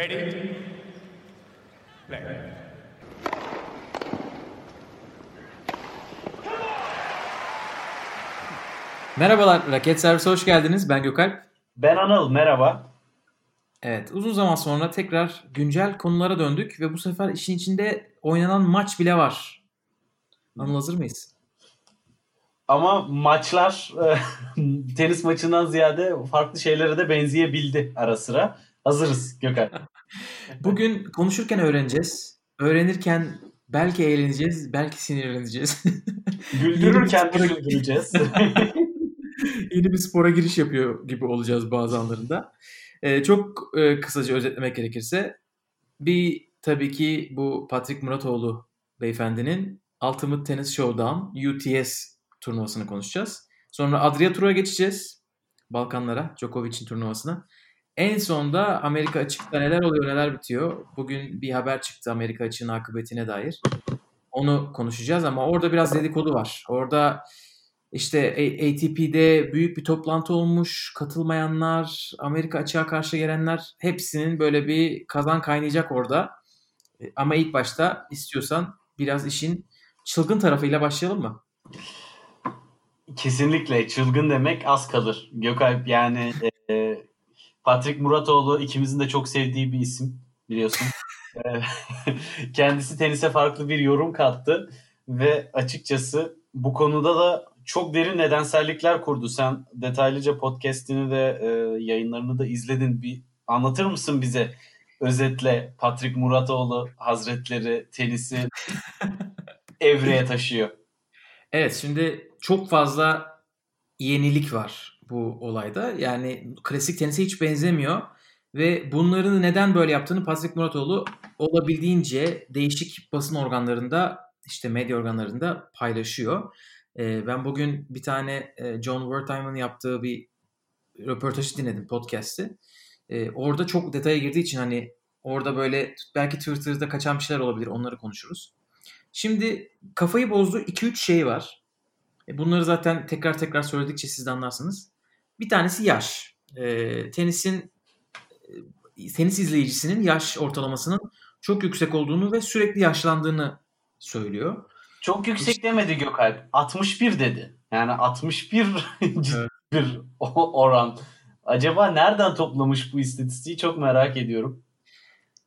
Ready? Play. Merhabalar, Raket Servise hoş geldiniz. Ben Gökalp. Ben Anıl, merhaba. Evet, uzun zaman sonra tekrar güncel konulara döndük ve bu sefer işin içinde oynanan maç bile var. Anıl hazır mıyız? Ama maçlar tenis maçından ziyade farklı şeylere de benzeyebildi ara sıra. Hazırız Gökalp. Bugün konuşurken öğreneceğiz. Öğrenirken belki eğleneceğiz, belki sinirleneceğiz. Güldürürken de güldüreceğiz. Yeni bir spora giriş yapıyor gibi olacağız bazı anlarında. Ee, çok e, kısaca özetlemek gerekirse bir tabii ki bu Patrick Muratoğlu beyefendinin Ultimate Tennis Showdown UTS turnuvasını konuşacağız. Sonra Adria Tur'a geçeceğiz. Balkanlara, Djokovic'in turnuvasına. En sonda Amerika açıkta neler oluyor, neler bitiyor. Bugün bir haber çıktı Amerika açığının akıbetine dair. Onu konuşacağız ama orada biraz dedikodu var. Orada işte ATP'de büyük bir toplantı olmuş. Katılmayanlar, Amerika açığa karşı gelenler hepsinin böyle bir kazan kaynayacak orada. E, ama ilk başta istiyorsan biraz işin çılgın tarafıyla başlayalım mı? Kesinlikle çılgın demek az kalır. Gökalp yani e, Patrick Muratoğlu ikimizin de çok sevdiği bir isim biliyorsun. E, kendisi tenise farklı bir yorum kattı ve açıkçası bu konuda da çok derin nedensellikler kurdu. Sen detaylıca podcast'ini de e, yayınlarını da izledin. Bir anlatır mısın bize özetle Patrick Muratoğlu Hazretleri tenisi evreye taşıyor? Evet şimdi çok fazla yenilik var bu olayda. Yani klasik tenise hiç benzemiyor. Ve bunların neden böyle yaptığını Patrick Muratoğlu olabildiğince değişik basın organlarında işte medya organlarında paylaşıyor. Ee, ben bugün bir tane e, John Wertheim'ın yaptığı bir röportajı dinledim podcast'i. Ee, orada çok detaya girdiği için hani orada böyle belki Twitter'da kaçan bir şeyler olabilir onları konuşuruz. Şimdi kafayı bozduğu 2-3 şey var. E, bunları zaten tekrar tekrar söyledikçe siz de anlarsınız. Bir tanesi yaş. E, tenisin e, tenis izleyicisinin yaş ortalamasının çok yüksek olduğunu ve sürekli yaşlandığını söylüyor. Çok yüksek demedi Gökalp. 61 dedi. Yani 61 ciddi bir oran. Acaba nereden toplamış bu istatistiği çok merak ediyorum.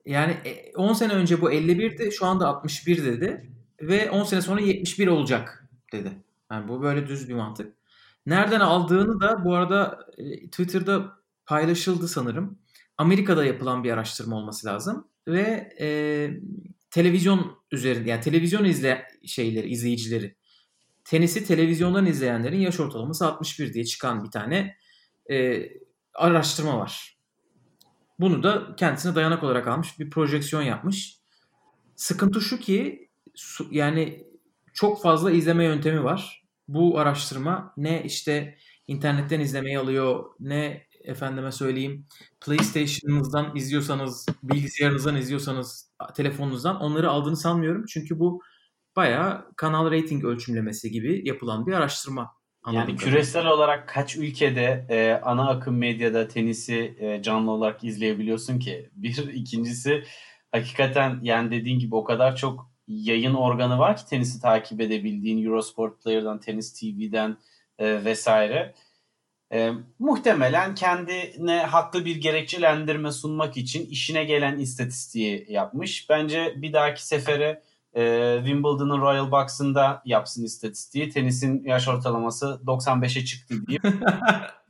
Yani 10 sene önce bu 51'di, şu anda 61 dedi ve 10 sene sonra 71 olacak dedi. Yani bu böyle düz bir mantık. Nereden aldığını da bu arada Twitter'da paylaşıldı sanırım. Amerika'da yapılan bir araştırma olması lazım ve e, televizyon üzerinde yani televizyon izle şeyleri izleyicileri tenisi televizyondan izleyenlerin yaş ortalaması 61 diye çıkan bir tane e, araştırma var. Bunu da kendisine dayanak olarak almış bir projeksiyon yapmış. Sıkıntı şu ki yani çok fazla izleme yöntemi var. Bu araştırma ne işte internetten izlemeyi alıyor ne efendime söyleyeyim PlayStation'ınızdan izliyorsanız, bilgisayarınızdan izliyorsanız, telefonunuzdan onları aldığını sanmıyorum. Çünkü bu bayağı kanal rating ölçümlemesi gibi yapılan bir araştırma. Yani küresel olarak kaç ülkede e, ana akım medyada tenisi e, canlı olarak izleyebiliyorsun ki? Bir, ikincisi hakikaten yani dediğin gibi o kadar çok yayın organı var ki tenisi takip edebildiğin Eurosport Player'dan, Tenis TV'den e, vesaire. E, muhtemelen kendine haklı bir gerekçelendirme sunmak için işine gelen istatistiği yapmış. Bence bir dahaki sefere e, Wimbledon'ın Royal Box'ında yapsın istatistiği. Tenisin yaş ortalaması 95'e çıktı diye.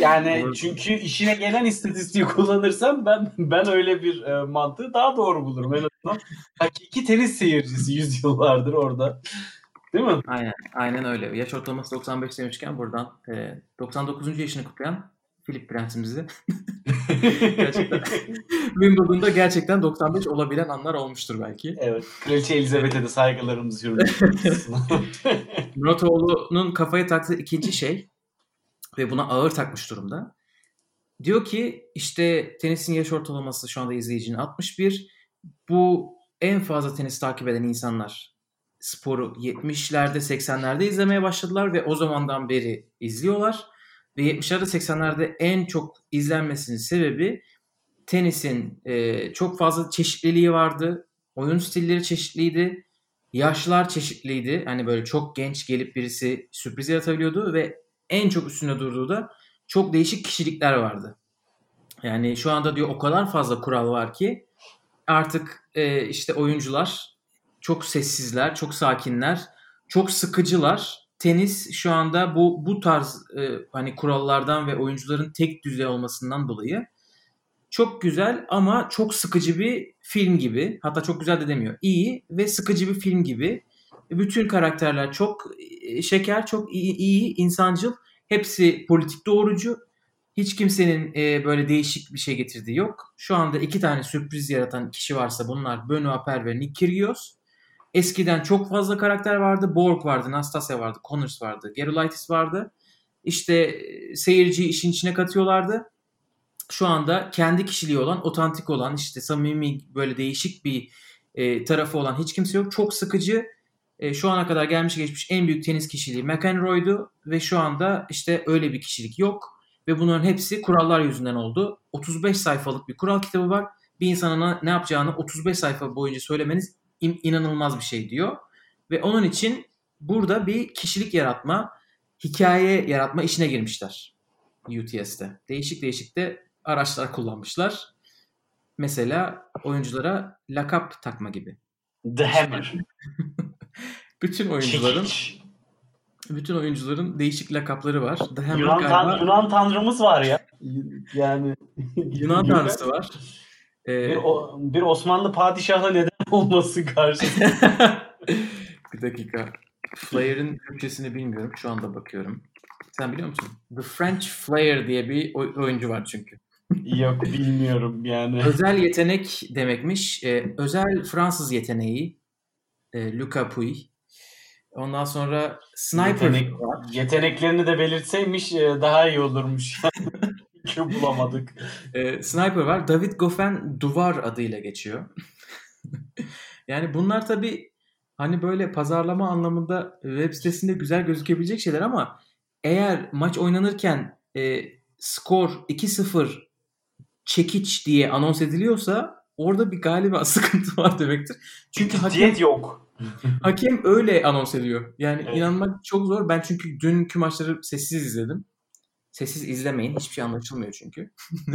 Yani çünkü işine gelen istatistiği kullanırsam ben ben öyle bir e, mantığı daha doğru bulurum en azından. Hakiki tenis seyircisi yüzyıllardır orada. Değil mi? Aynen, aynen öyle. Yaş ortalaması 95 demişken buradan e, 99. yaşını kutlayan Filip Prensimizi gerçekten Wimbledon'da gerçekten 95 olabilen anlar olmuştur belki. Evet. Kraliçe Elizabeth'e de saygılarımızı yürütüyoruz. Muratoğlu'nun kafaya taktığı ikinci şey ve buna ağır takmış durumda. Diyor ki işte tenisin yaş ortalaması şu anda izleyicinin 61. Bu en fazla tenis takip eden insanlar sporu 70'lerde 80'lerde izlemeye başladılar ve o zamandan beri izliyorlar. Ve 70'lerde 80'lerde en çok izlenmesinin sebebi tenisin e, çok fazla çeşitliliği vardı. Oyun stilleri çeşitliydi. Yaşlar çeşitliydi. Hani böyle çok genç gelip birisi sürpriz yaratabiliyordu ve en çok üstünde durduğu da çok değişik kişilikler vardı. Yani şu anda diyor o kadar fazla kural var ki artık e, işte oyuncular çok sessizler, çok sakinler, çok sıkıcılar. Tenis şu anda bu bu tarz e, hani kurallardan ve oyuncuların tek düzey olmasından dolayı çok güzel ama çok sıkıcı bir film gibi. Hatta çok güzel de demiyor. İyi ve sıkıcı bir film gibi. Bütün karakterler çok e, şeker, çok iyi, iyi insancıl. Hepsi politik doğrucu. Hiç kimsenin e, böyle değişik bir şey getirdiği yok. Şu anda iki tane sürpriz yaratan kişi varsa bunlar Benoît Aper ve Nick Kyrgios. Eskiden çok fazla karakter vardı. Borg vardı, Nastasya vardı, Connors vardı, Gerulaitis vardı. İşte e, seyirciyi işin içine katıyorlardı. Şu anda kendi kişiliği olan, otantik olan, işte samimi böyle değişik bir e, tarafı olan hiç kimse yok. Çok sıkıcı. E, şu ana kadar gelmiş geçmiş en büyük tenis kişiliği McEnroy'du ve şu anda işte öyle bir kişilik yok. Ve bunların hepsi kurallar yüzünden oldu. 35 sayfalık bir kural kitabı var. Bir insana ne yapacağını 35 sayfa boyunca söylemeniz in- inanılmaz bir şey diyor. Ve onun için burada bir kişilik yaratma, hikaye yaratma işine girmişler UTS'te. Değişik değişik de araçlar kullanmışlar. Mesela oyunculara lakap takma gibi. The Hammer. bütün oyuncuların Çekiç. bütün oyuncuların değişik lakapları var. The Hammer Yunan, galiba tan- Yunan tanrımız var ya. Yani Yunan tanrısı var. Ee, Bir, o- bir Osmanlı padişahı neden olması karşısında. bir dakika. Flair'ın Türkçesini bilmiyorum. Şu anda bakıyorum. Sen biliyor musun? The French Flair diye bir oy- oyuncu var çünkü. Yok bilmiyorum yani. Özel yetenek demekmiş. Ee, özel Fransız yeteneği. E, Luca Puy. Ondan sonra Sniper Yetenek- var. Yeteneklerini de belirtseymiş e, daha iyi olurmuş. Çünkü bulamadık. E, Sniper var. David Goffin Duvar adıyla geçiyor. yani bunlar tabii hani böyle pazarlama anlamında web sitesinde güzel gözükebilecek şeyler ama eğer maç oynanırken e, skor 2-0 çekiç diye anons ediliyorsa orada bir galiba sıkıntı var demektir. Çünkü hakem, yok. hakem öyle anons ediyor. Yani Evet. inanmak çok zor. Ben çünkü dünkü maçları sessiz izledim. Sessiz izlemeyin. Hiçbir şey anlaşılmıyor çünkü.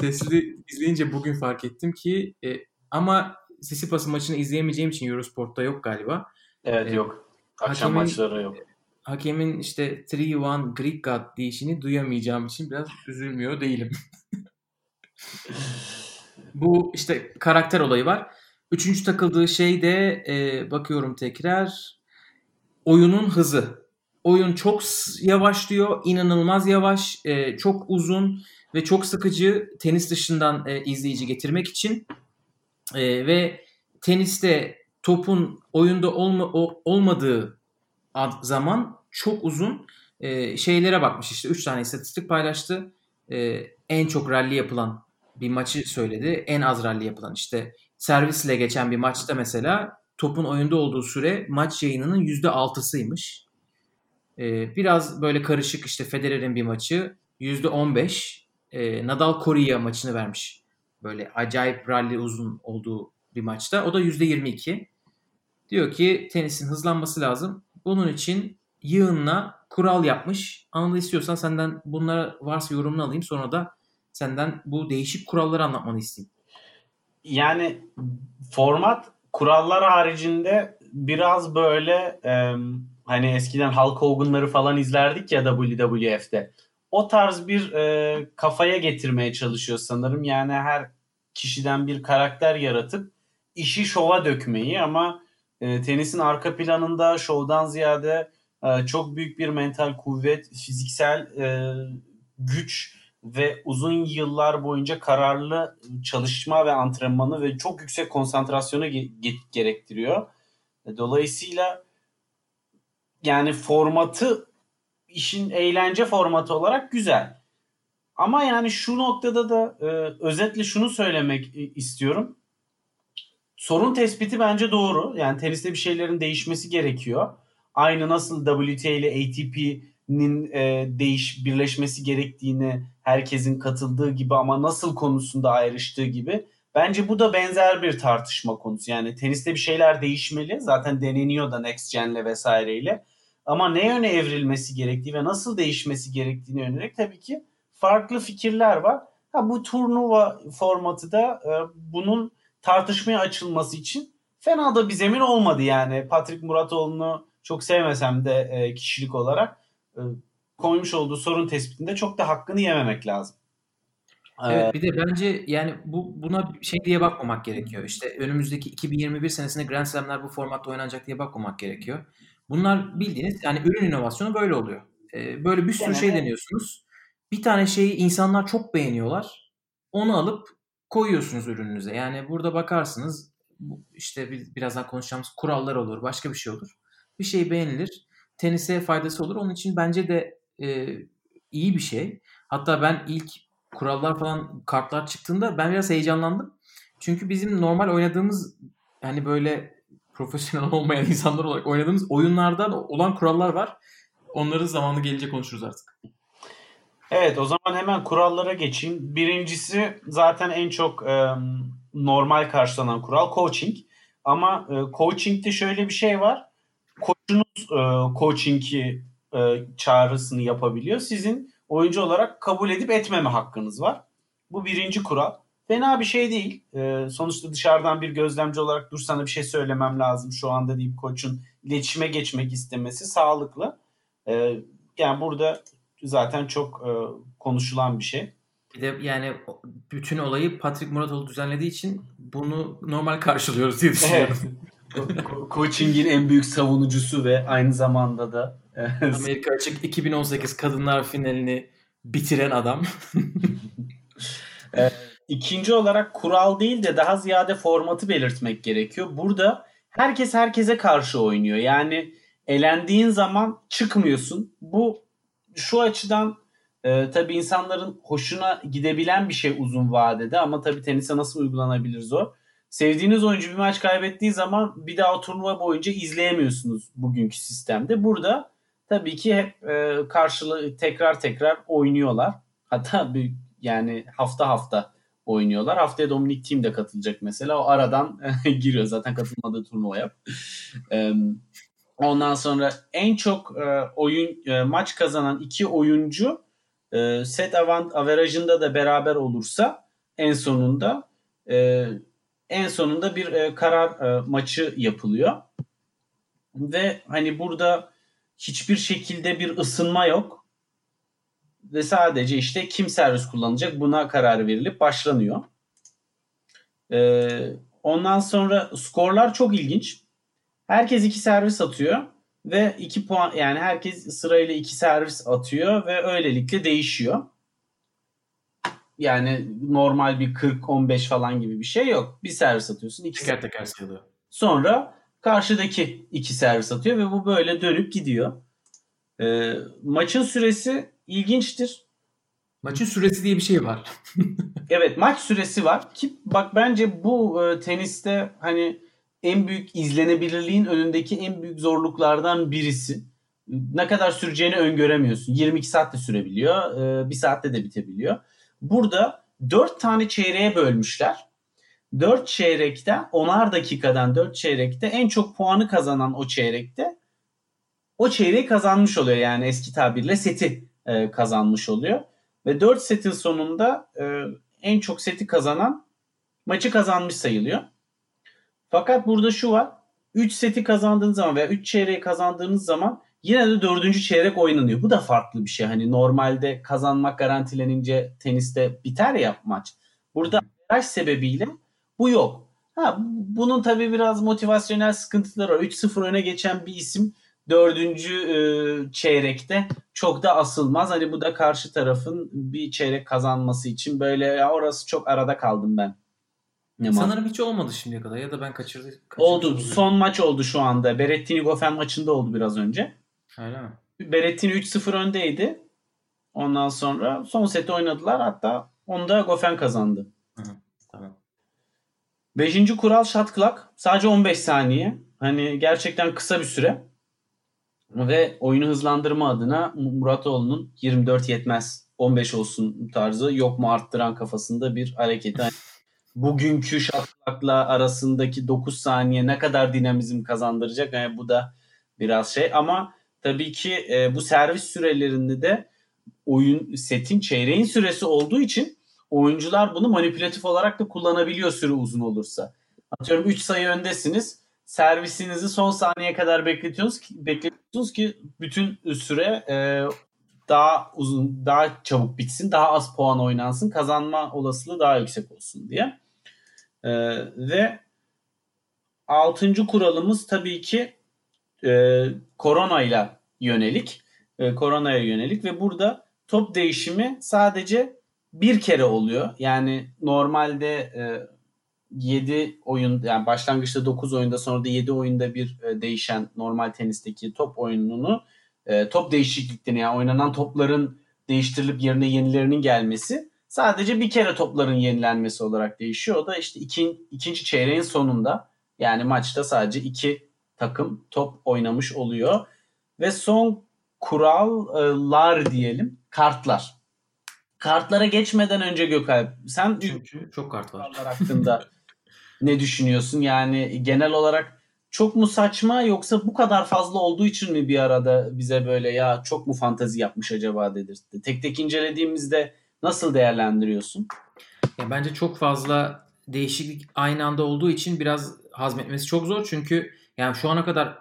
Sesli izleyince bugün fark ettim ki e, ama Sisipas'ın maçını izleyemeyeceğim için Eurosport'ta yok galiba. Evet Evet. yok. Akşam Hakemin- maçları yok. Hakemin işte 3-1 Greek God deyişini duyamayacağım için biraz üzülmüyor değilim. Bu işte karakter olayı var. Üçüncü takıldığı şey de e, bakıyorum tekrar oyunun hızı. Oyun çok yavaşlıyor, inanılmaz yavaş, e, çok uzun ve çok sıkıcı tenis dışından e, izleyici getirmek için E, ve teniste topun oyunda olma, o- olmadığı ad- zaman çok uzun e, şeylere bakmış işte 3 tane istatistik paylaştı. E, en çok rally yapılan bir maçı söyledi. En az rally yapılan işte servisle geçen bir maçta mesela topun oyunda olduğu süre maç yayınının %6'sıymış. E, biraz böyle karışık işte Federer'in bir maçı %15. E, Nadal Korea maçını vermiş. Böyle acayip rally uzun olduğu bir maçta. O da %22. Diyor ki tenisin hızlanması lazım. Bunun için yığınla kural yapmış. Anıl istiyorsan senden bunlara varsa yorumunu alayım. Sonra da senden bu değişik kuralları anlatmanı isteyeyim. Yani format kurallar haricinde biraz böyle e, hani eskiden Hulk Hogan'ları falan izlerdik ya WWF'de. O tarz bir e, kafaya getirmeye çalışıyor sanırım. Yani her kişiden bir karakter yaratıp işi şova dökmeyi ama e, tenisin arka planında şovdan ziyade e, çok büyük bir mental kuvvet, fiziksel e, güç ve uzun yıllar boyunca kararlı çalışma ve antrenmanı ve çok yüksek konsantrasyonu ge- ge- gerektiriyor. Dolayısıyla yani formatı işin eğlence formatı olarak güzel. Ama yani şu noktada da e, özetle şunu söylemek e, istiyorum. Sorun tespiti bence doğru. Yani teniste bir şeylerin değişmesi gerekiyor. Aynı nasıl WTA ile ATP'nin e, değiş birleşmesi gerektiğini herkesin katıldığı gibi ama nasıl konusunda ayrıştığı gibi. Bence bu da benzer bir tartışma konusu. Yani teniste bir şeyler değişmeli. Zaten deneniyor da Next Gen'le vesaireyle. Ama ne yöne evrilmesi gerektiği ve nasıl değişmesi gerektiğini yönelik tabii ki farklı fikirler var. Ha, bu turnuva formatı da e, bunun tartışmaya açılması için fena da bir zemin olmadı yani. Patrick Muratoğlu'nu çok sevmesem de e, kişilik olarak e, koymuş olduğu sorun tespitinde çok da hakkını yememek lazım. Evet bir de bence yani bu buna şey diye bakmamak gerekiyor. İşte önümüzdeki 2021 senesinde Grand Slam'ler bu formatta oynanacak diye bakmamak gerekiyor. Bunlar bildiğiniz yani ürün inovasyonu böyle oluyor. Ee, böyle bir sürü şey deniyorsunuz. Bir tane şeyi insanlar çok beğeniyorlar. Onu alıp koyuyorsunuz ürününüze. Yani burada bakarsınız işte birazdan konuşacağımız kurallar olur, başka bir şey olur. Bir şey beğenilir. Tenise faydası olur. Onun için bence de e, iyi bir şey. Hatta ben ilk kurallar falan kartlar çıktığında ben biraz heyecanlandım. Çünkü bizim normal oynadığımız hani böyle profesyonel olmayan insanlar olarak oynadığımız oyunlardan olan kurallar var. Onları zamanı gelince konuşuruz artık. Evet o zaman hemen kurallara geçeyim. Birincisi zaten en çok e, normal karşılanan kural coaching. Ama e, coaching'de şöyle bir şey var. Koçunuz e, coaching'i e, çağrısını yapabiliyor. Sizin oyuncu olarak kabul edip etmeme hakkınız var. Bu birinci kural. Fena bir şey değil. E, sonuçta dışarıdan bir gözlemci olarak dur sana bir şey söylemem lazım şu anda deyip koçun iletişime geçmek istemesi sağlıklı. E, yani burada zaten çok e, konuşulan bir şey. Bir de yani bütün olayı Patrick Muratoğlu düzenlediği için bunu normal karşılıyoruz diye düşünüyorum. Evet. Coaching'in en büyük savunucusu ve aynı zamanda da Amerika Açık 2018 kadınlar finalini bitiren adam. İkinci olarak kural değil de daha ziyade formatı belirtmek gerekiyor. Burada herkes herkese karşı oynuyor. Yani elendiğin zaman çıkmıyorsun. Bu şu açıdan e, tabii insanların hoşuna gidebilen bir şey uzun vadede ama tabii tenise nasıl uygulanabilir zor. Sevdiğiniz oyuncu bir maç kaybettiği zaman bir daha turnuva boyunca izleyemiyorsunuz bugünkü sistemde. Burada tabii ki hep e, karşılığı tekrar tekrar oynuyorlar. Hatta bir, yani hafta hafta oynuyorlar. Haftaya Dominic Team de katılacak mesela. O aradan giriyor zaten katılmadığı turnuvaya. e, ondan sonra en çok e, oyun e, maç kazanan iki oyuncu e, set avant averajında da beraber olursa en sonunda e, en sonunda bir e, karar e, maçı yapılıyor. Ve hani burada hiçbir şekilde bir ısınma yok. Ve sadece işte kim servis kullanacak buna karar verilip başlanıyor. Ee, ondan sonra skorlar çok ilginç. Herkes iki servis atıyor ve iki puan yani herkes sırayla iki servis atıyor ve öylelikle değişiyor. Yani normal bir 40-15 falan gibi bir şey yok. Bir servis atıyorsun. iki teker teker sayılıyor. Sonra karşıdaki iki servis atıyor ve bu böyle dönüp gidiyor. E, maçın süresi ilginçtir. Maçın süresi diye bir şey var. evet maç süresi var ki bak bence bu e, teniste hani en büyük izlenebilirliğin önündeki en büyük zorluklardan birisi. Ne kadar süreceğini öngöremiyorsun. 22 saat de sürebiliyor. E, bir saatte de bitebiliyor. Burada 4 tane çeyreğe bölmüşler. 4 çeyrekte 10'ar dakikadan 4 çeyrekte en çok puanı kazanan o çeyrekte o çeyreği kazanmış oluyor. Yani eski tabirle seti e, kazanmış oluyor. Ve 4 setin sonunda e, en çok seti kazanan maçı kazanmış sayılıyor. Fakat burada şu var. 3 seti kazandığınız zaman veya 3 çeyreği kazandığınız zaman yine de 4. çeyrek oynanıyor. Bu da farklı bir şey. Hani normalde kazanmak garantilenince teniste biter ya maç. Burada averaj sebebiyle bu yok. Ha, bunun tabii biraz motivasyonel sıkıntıları var. 3-0 öne geçen bir isim dördüncü e, çeyrekte çok da asılmaz. Hani bu da karşı tarafın bir çeyrek kazanması için böyle ya orası çok arada kaldım ben. Ne Sanırım hiç olmadı şimdiye kadar ya da ben kaçırdım. Oldu. Son maç oldu şu anda. Berettini Goffin maçında oldu biraz önce. Öyle mi? Berettini 3-0 öndeydi. Ondan sonra son seti oynadılar. Hatta onda Goffin kazandı. Hı, tamam. Beşinci kural shot clock. Sadece 15 saniye. Hani gerçekten kısa bir süre. Ve oyunu hızlandırma adına Muratoğlu'nun 24 yetmez 15 olsun tarzı yok mu arttıran kafasında bir hareket. Yani bugünkü şatlakla arasındaki 9 saniye ne kadar dinamizm kazandıracak yani bu da biraz şey ama tabii ki e, bu servis sürelerinde de oyun setin çeyreğin süresi olduğu için oyuncular bunu manipülatif olarak da kullanabiliyor süre uzun olursa. Atıyorum 3 sayı öndesiniz. Servisinizi son saniyeye kadar bekletiyorsunuz ki, bekletiyorsunuz ki bütün süre e, daha uzun, daha çabuk bitsin, daha az puan oynansın, kazanma olasılığı daha yüksek olsun diye. E, ve altıncı kuralımız tabii ki e, koronayla yönelik. E, koronaya yönelik ve burada top değişimi sadece bir kere oluyor. Yani normalde e, 7 oyun yani başlangıçta 9 oyunda sonra da 7 oyunda bir e, değişen normal tenisteki top oyununu e, top değişikliklerini yani oynanan topların değiştirilip yerine yenilerinin gelmesi sadece bir kere topların yenilenmesi olarak değişiyor. O da işte iki, ikinci çeyreğin sonunda yani maçta sadece iki takım top oynamış oluyor. Ve son kurallar diyelim kartlar. Kartlara geçmeden önce Gökalp sen Çünkü çok kart var. hakkında ne düşünüyorsun? Yani genel olarak çok mu saçma yoksa bu kadar fazla olduğu için mi bir arada bize böyle ya çok mu fantazi yapmış acaba dedirtti? Tek tek incelediğimizde nasıl değerlendiriyorsun? Ya bence çok fazla değişiklik aynı anda olduğu için biraz hazmetmesi çok zor. Çünkü yani şu ana kadar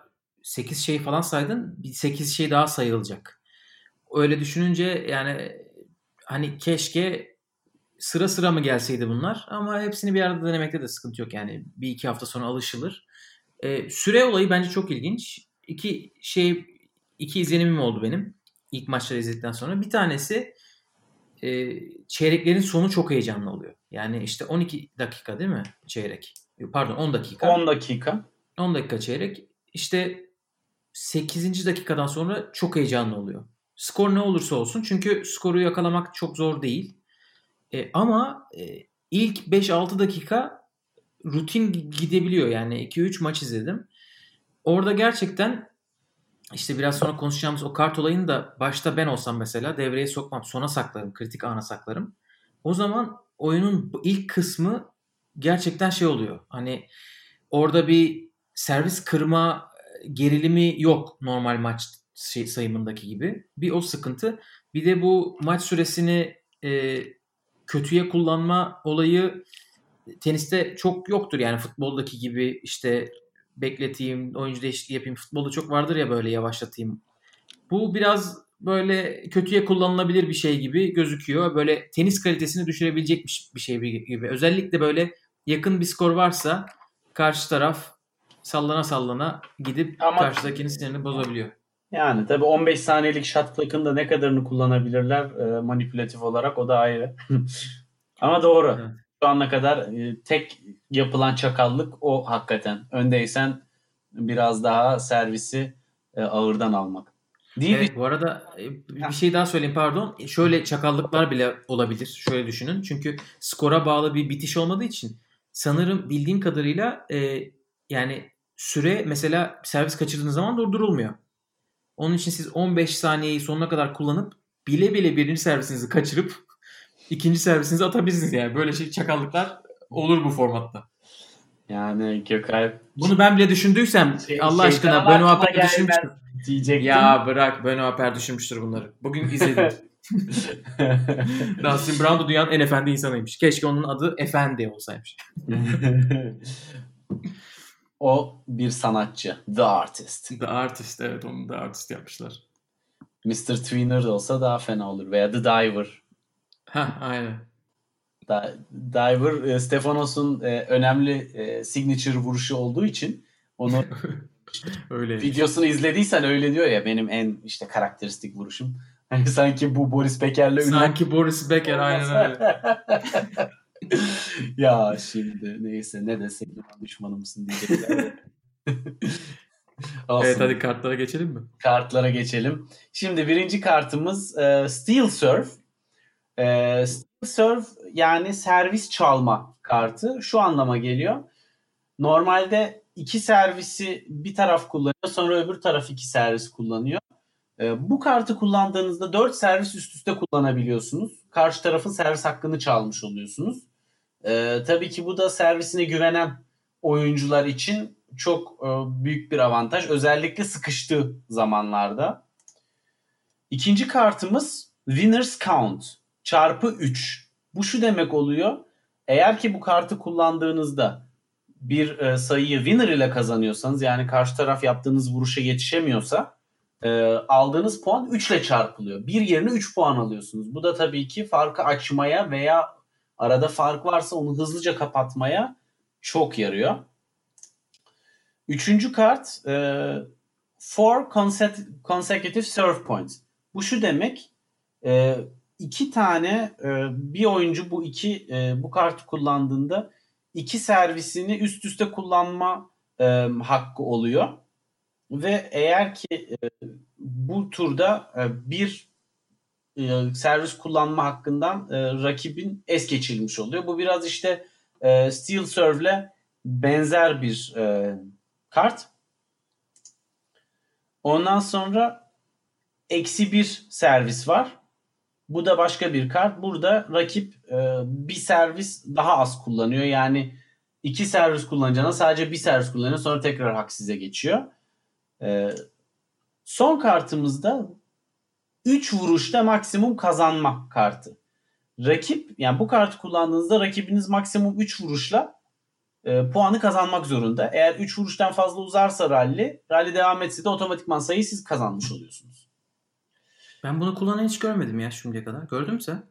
8 şey falan saydın. Bir 8 şey daha sayılacak. Öyle düşününce yani hani keşke sıra sıra mı gelseydi bunlar ama hepsini bir arada denemekte de sıkıntı yok yani bir iki hafta sonra alışılır. Ee, süre olayı bence çok ilginç. İki şey iki izlenimim oldu benim ilk maçları izledikten sonra. Bir tanesi e, çeyreklerin sonu çok heyecanlı oluyor. Yani işte 12 dakika değil mi çeyrek? Pardon 10 dakika. 10 dakika. 10 dakika çeyrek. İşte 8. dakikadan sonra çok heyecanlı oluyor. Skor ne olursa olsun. Çünkü skoru yakalamak çok zor değil. E, ama e, ilk 5-6 dakika rutin gidebiliyor. Yani 2-3 maç izledim. Orada gerçekten işte biraz sonra konuşacağımız o kart olayını da başta ben olsam mesela devreye sokmam. Sona saklarım. Kritik ana saklarım. O zaman oyunun ilk kısmı gerçekten şey oluyor. Hani orada bir servis kırma gerilimi yok normal maç şey, sayımındaki gibi. Bir o sıkıntı. Bir de bu maç süresini e, kötüye kullanma olayı teniste çok yoktur. Yani futboldaki gibi işte bekleteyim, oyuncu değişikliği yapayım. Futbolda çok vardır ya böyle yavaşlatayım. Bu biraz böyle kötüye kullanılabilir bir şey gibi gözüküyor. Böyle tenis kalitesini düşürebilecek bir şey gibi. Özellikle böyle yakın bir skor varsa karşı taraf sallana sallana gidip Ama karşıdakinin sinirini bozabiliyor. Yani tabii 15 saniyelik shot clock'ın da ne kadarını kullanabilirler e, manipülatif olarak o da ayrı. Ama doğru. Evet. Şu ana kadar e, tek yapılan çakallık o hakikaten. Öndeysen biraz daha servisi e, ağırdan almak. Değil evet, mi? Bu arada e, bir şey daha söyleyeyim pardon. E, şöyle çakallıklar bile olabilir. Şöyle düşünün. Çünkü skora bağlı bir bitiş olmadığı için sanırım bildiğim kadarıyla e, yani süre mesela servis kaçırdığınız zaman durdurulmuyor. Onun için siz 15 saniyeyi sonuna kadar kullanıp bile bile birinci servisinizi kaçırıp ikinci servisinizi atabilirsiniz yani. Böyle şey çakallıklar olur bu formatta. Yani Gökalp... Bunu ben bile düşündüysem şey, Allah aşkına Beno Aper düşünmüştür. Diyecektim. Ya bırak Beno Aper düşünmüştür bunları. Bugün izledim. Dustin Brown da dünyanın en efendi insanıymış. Keşke onun adı Efendi olsaymış. O bir sanatçı. The Artist. The Artist evet onu The Artist yapmışlar. Mr. Tweener olsa daha fena olur. Veya The Diver. Ha aynen. Da, Diver e, Stefanos'un e, önemli e, signature vuruşu olduğu için onu öyle. videosunu izlediysen öyle diyor ya benim en işte karakteristik vuruşum. Hani sanki bu Boris Becker'le Sanki ünlü... Boris Becker aynen öyle. ya şimdi neyse ne desek düşmanı mısın diyecekler. evet hadi kartlara geçelim mi? Kartlara geçelim. Şimdi birinci kartımız e, Steel Surf. E, Steel Surf yani servis çalma kartı. Şu anlama geliyor. Normalde iki servisi bir taraf kullanıyor sonra öbür taraf iki servis kullanıyor. E, bu kartı kullandığınızda 4 servis üst üste kullanabiliyorsunuz. Karşı tarafın servis hakkını çalmış oluyorsunuz. E, tabii ki bu da servisine güvenen oyuncular için çok e, büyük bir avantaj. Özellikle sıkıştığı zamanlarda. İkinci kartımız Winners Count çarpı 3. Bu şu demek oluyor. Eğer ki bu kartı kullandığınızda bir e, sayıyı winner ile kazanıyorsanız yani karşı taraf yaptığınız vuruşa yetişemiyorsa e, aldığınız puan 3 ile çarpılıyor. Bir yerine 3 puan alıyorsunuz. Bu da tabii ki farkı açmaya veya arada fark varsa onu hızlıca kapatmaya çok yarıyor. Üçüncü kart e, four consecutive serve points. Bu şu demek e, iki tane e, bir oyuncu bu iki e, bu kartı kullandığında iki servisini üst üste kullanma e, hakkı oluyor. Ve eğer ki e, bu turda e, bir e, servis kullanma hakkından e, rakibin es geçilmiş oluyor. Bu biraz işte e, Steel Serve'le benzer bir e, kart. Ondan sonra eksi bir servis var. Bu da başka bir kart. Burada rakip e, bir servis daha az kullanıyor. Yani iki servis kullanacağına sadece bir servis kullanıyor. Sonra tekrar hak size geçiyor. E, son kartımızda 3 vuruşta maksimum kazanma kartı. Rakip yani bu kartı kullandığınızda rakibiniz maksimum 3 vuruşla e, puanı kazanmak zorunda. Eğer 3 vuruştan fazla uzarsa rally, rally devam etse de otomatikman sayıyı siz kazanmış oluyorsunuz. Ben bunu kullanan hiç görmedim ya şimdiye kadar. Gördün mü sen?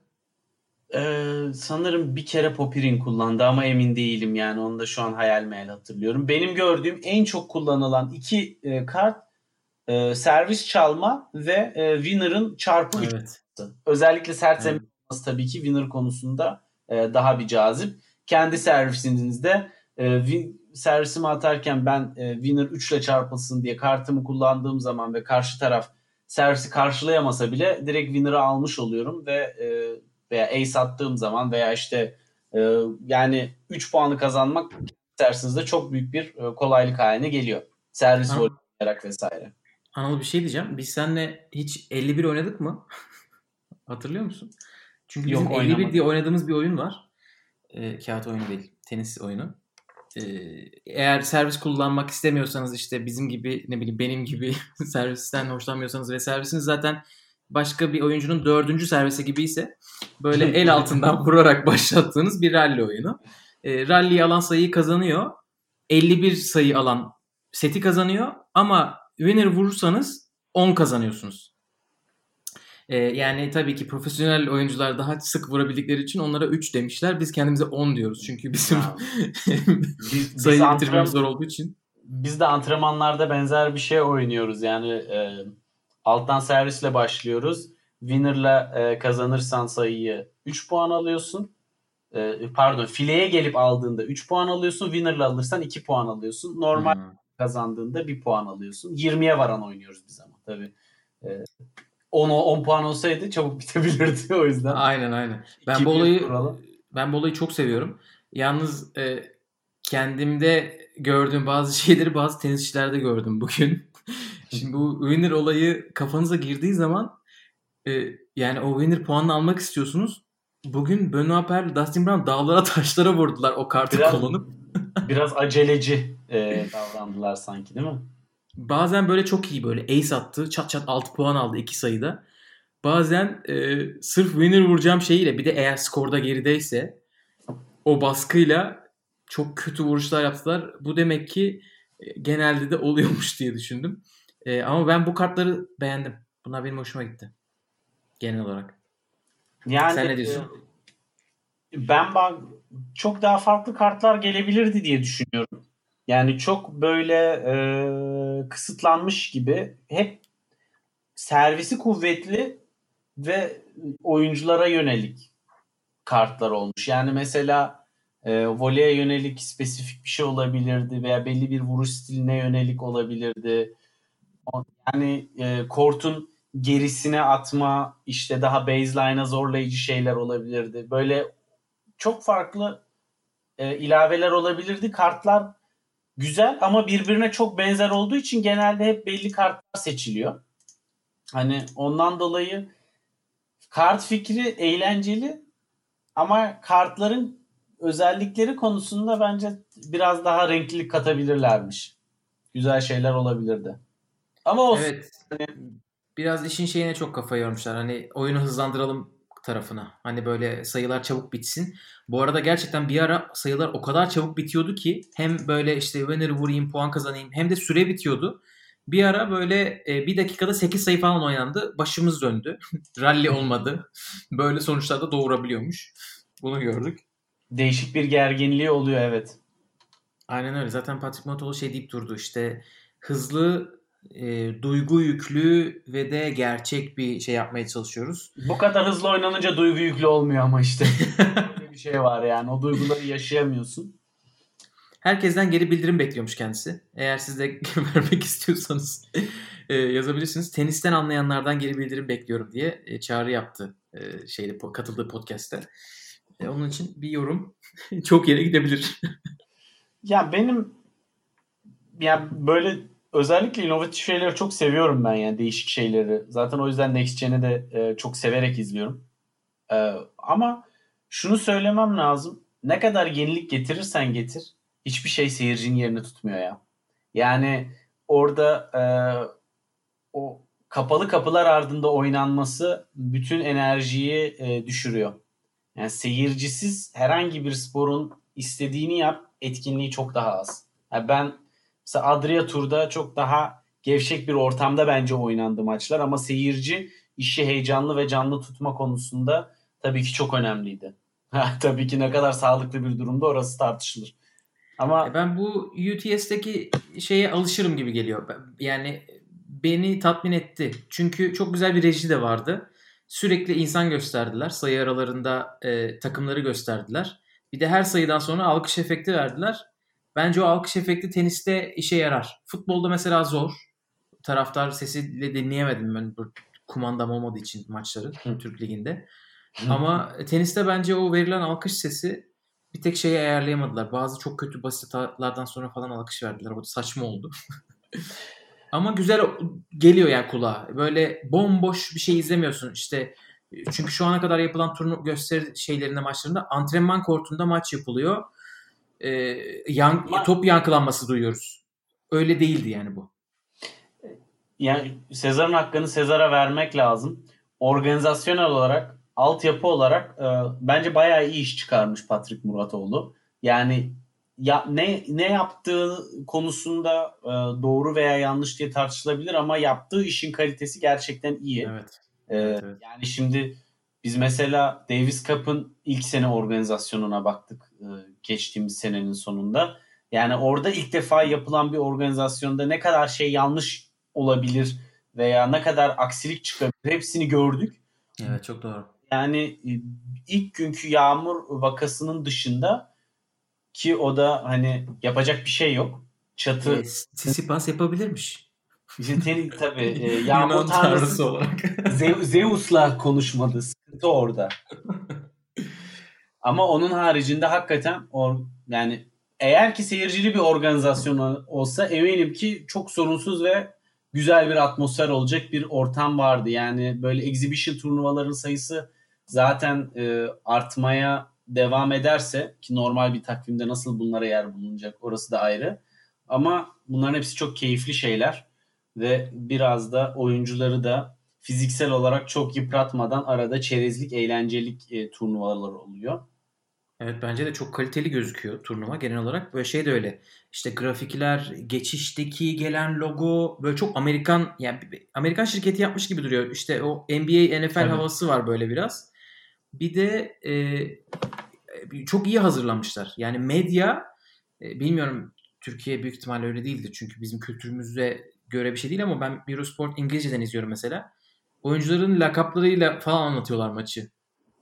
Ee, sanırım bir kere Popirin kullandı ama emin değilim yani onu da şu an hayal meyal hatırlıyorum. Benim gördüğüm en çok kullanılan iki e, kart e, servis çalma ve e, winner'ın çarpı evet. Özellikle sert zemin evet. tabii ki winner konusunda e, daha bir cazip. Kendi servisinizde e, win, servisimi atarken ben e, winner 3 ile çarpılsın diye kartımı kullandığım zaman ve karşı taraf servisi karşılayamasa bile direkt winner'ı almış oluyorum ve e, veya ace attığım zaman veya işte e, yani 3 puanı kazanmak servisinizde çok büyük bir e, kolaylık haline geliyor. Servis oynayarak vesaire. Anıl bir şey diyeceğim. Biz seninle hiç 51 oynadık mı? Hatırlıyor musun? Çünkü bizim Yok, 51 oynamadım. diye oynadığımız bir oyun var. E, kağıt oyunu değil. Tenis oyunu. E, eğer servis kullanmak istemiyorsanız işte bizim gibi ne bileyim benim gibi servisten hoşlanmıyorsanız ve servisiniz zaten başka bir oyuncunun dördüncü servisi gibi ise böyle el altından vurarak başlattığınız bir rally oyunu. E, rally'yi alan sayıyı kazanıyor. 51 sayı alan seti kazanıyor ama winner vurursanız 10 kazanıyorsunuz. Ee, yani tabii ki profesyonel oyuncular daha sık vurabildikleri için onlara 3 demişler. Biz kendimize 10 diyoruz. Çünkü bizim biz, sayıyı biz bitirmemiz zor olduğu için. Biz de antrenmanlarda benzer bir şey oynuyoruz. Yani e, alttan servisle başlıyoruz. Winner'la e, kazanırsan sayıyı 3 puan alıyorsun. E, pardon fileye gelip aldığında 3 puan alıyorsun. Winner'la alırsan 2 puan alıyorsun. Normal hmm. kazandığında 1 puan alıyorsun. 20'ye varan oynuyoruz biz ama tabii. E, 10 10 puan olsaydı çabuk bitebilirdi o yüzden. Aynen aynen. Ben bu olayı kuralım. ben bu olayı çok seviyorum. Yalnız e, kendimde gördüğüm bazı şeyleri bazı tenisçilerde gördüm bugün. Şimdi bu winner olayı kafanıza girdiği zaman e, yani o winner puanını almak istiyorsunuz. Bugün Benoit Paire, Dustin Brown dağlara taşlara vurdular o kartı biraz, kullanıp. biraz aceleci e, davrandılar sanki değil mi? Bazen böyle çok iyi böyle ace attı. Çat çat 6 puan aldı iki sayıda. Bazen e, sırf winner vuracağım şeyiyle bir de eğer skorda gerideyse o baskıyla çok kötü vuruşlar yaptılar. Bu demek ki e, genelde de oluyormuş diye düşündüm. E, ama ben bu kartları beğendim. Bunlar benim hoşuma gitti. Genel olarak. Yani Sen ne diyorsun? E, ben bak çok daha farklı kartlar gelebilirdi diye düşünüyorum. Yani çok böyle e, kısıtlanmış gibi hep servisi kuvvetli ve oyunculara yönelik kartlar olmuş. Yani mesela e, voleye yönelik spesifik bir şey olabilirdi veya belli bir vuruş stiline yönelik olabilirdi. Yani e, kortun gerisine atma, işte daha baseline'a zorlayıcı şeyler olabilirdi. Böyle çok farklı e, ilaveler olabilirdi. Kartlar güzel ama birbirine çok benzer olduğu için genelde hep belli kartlar seçiliyor. Hani ondan dolayı kart fikri eğlenceli ama kartların özellikleri konusunda bence biraz daha renklilik katabilirlermiş. Güzel şeyler olabilirdi. Ama olsun. Evet. Biraz işin şeyine çok kafa yormuşlar. Hani oyunu hızlandıralım tarafına. Hani böyle sayılar çabuk bitsin. Bu arada gerçekten bir ara sayılar o kadar çabuk bitiyordu ki hem böyle işte winner vurayım puan kazanayım hem de süre bitiyordu. Bir ara böyle e, bir dakikada 8 sayı falan oynandı. Başımız döndü. Rally olmadı. Böyle sonuçlar da doğurabiliyormuş. Bunu gördük. Değişik bir gerginliği oluyor evet. Aynen öyle. Zaten Patrick Montolo şey deyip durdu işte hızlı, e, duygu yüklü ve de gerçek bir şey yapmaya çalışıyoruz. Bu kadar hızlı oynanınca duygu yüklü olmuyor ama işte. Böyle bir şey var yani. O duyguları yaşayamıyorsun. Herkesten geri bildirim bekliyormuş kendisi. Eğer siz de vermek istiyorsanız e, yazabilirsiniz. Tenisten anlayanlardan geri bildirim bekliyorum diye e, çağrı yaptı e, şeyde katıldığı podcast'te. E, onun için bir yorum çok yere gidebilir. ya benim ya böyle özellikle inovatif şeyleri çok seviyorum ben yani değişik şeyleri. Zaten o yüzden Next Gen'i de e, çok severek izliyorum. E, ama şunu söylemem lazım. Ne kadar yenilik getirirsen getir hiçbir şey seyircinin yerini tutmuyor ya. Yani orada e, o kapalı kapılar ardında oynanması bütün enerjiyi e, düşürüyor. Yani seyircisiz herhangi bir sporun istediğini yap etkinliği çok daha az. Yani ben mesela Adria Tur'da çok daha gevşek bir ortamda bence oynandı maçlar ama seyirci işi heyecanlı ve canlı tutma konusunda tabii ki çok önemliydi. tabii ki ne kadar sağlıklı bir durumda orası tartışılır. Ama e, ben bu UTS'teki şeye alışırım gibi geliyor. Yani beni tatmin etti. Çünkü çok güzel bir reji de vardı. Sürekli insan gösterdiler. Sayı aralarında e, takımları gösterdiler. Bir de her sayıdan sonra alkış efekti verdiler. Bence o alkış efekti teniste işe yarar. Futbolda mesela zor. Taraftar sesiyle dinleyemedim ben bu kumandam olmadığı için maçları Türk Ligi'nde. Ama teniste bence o verilen alkış sesi bir tek şeyi ayarlayamadılar. Bazı çok kötü basit hatalardan sonra falan alkış verdiler. O da saçma oldu. Ama güzel geliyor yani kulağa. Böyle bomboş bir şey izlemiyorsun. İşte çünkü şu ana kadar yapılan turnu gösteri şeylerinde maçlarında antrenman kortunda maç yapılıyor. Ee, yan, Ama... top yankılanması duyuyoruz. Öyle değildi yani bu. Yani Sezar'ın hakkını Sezar'a vermek lazım. Organizasyonel olarak, altyapı olarak e, bence bayağı iyi iş çıkarmış Patrick Muratoğlu. Yani ya ne ne yaptığı konusunda e, doğru veya yanlış diye tartışılabilir ama yaptığı işin kalitesi gerçekten iyi. Evet. E, evet, evet. Yani şimdi biz mesela Davis Cup'ın ilk sene organizasyonuna baktık e, geçtiğimiz senenin sonunda. Yani orada ilk defa yapılan bir organizasyonda ne kadar şey yanlış olabilir veya ne kadar aksilik çıkabilir hepsini gördük. Evet çok doğru. Yani e, ilk günkü yağmur vakasının dışında ki o da hani yapacak bir şey yok. Çatı. E, Sisipas yapabilirmiş. Cidden tabii. E, yağmur tanrısı olarak. Zeus'la konuşmadı. Sıkıntı orada. Ama onun haricinde hakikaten or, yani eğer ki seyircili bir organizasyon olsa eminim ki çok sorunsuz ve güzel bir atmosfer olacak bir ortam vardı. Yani böyle exhibition turnuvaların sayısı zaten e, artmaya devam ederse ki normal bir takvimde nasıl bunlara yer bulunacak orası da ayrı. Ama bunların hepsi çok keyifli şeyler ve biraz da oyuncuları da fiziksel olarak çok yıpratmadan arada çerezlik, eğlencelik e, turnuvalar oluyor. Evet bence de çok kaliteli gözüküyor turnuva genel olarak. Böyle şey de öyle. İşte grafikler, geçişteki gelen logo böyle çok Amerikan yani Amerikan şirketi yapmış gibi duruyor. İşte o NBA, NFL Tabii. havası var böyle biraz. Bir de e, çok iyi hazırlanmışlar. Yani medya e, bilmiyorum Türkiye büyük ihtimalle öyle değildir. Çünkü bizim kültürümüze göre bir şey değil ama ben Eurosport İngilizceden izliyorum mesela. Oyuncuların lakaplarıyla falan anlatıyorlar maçı.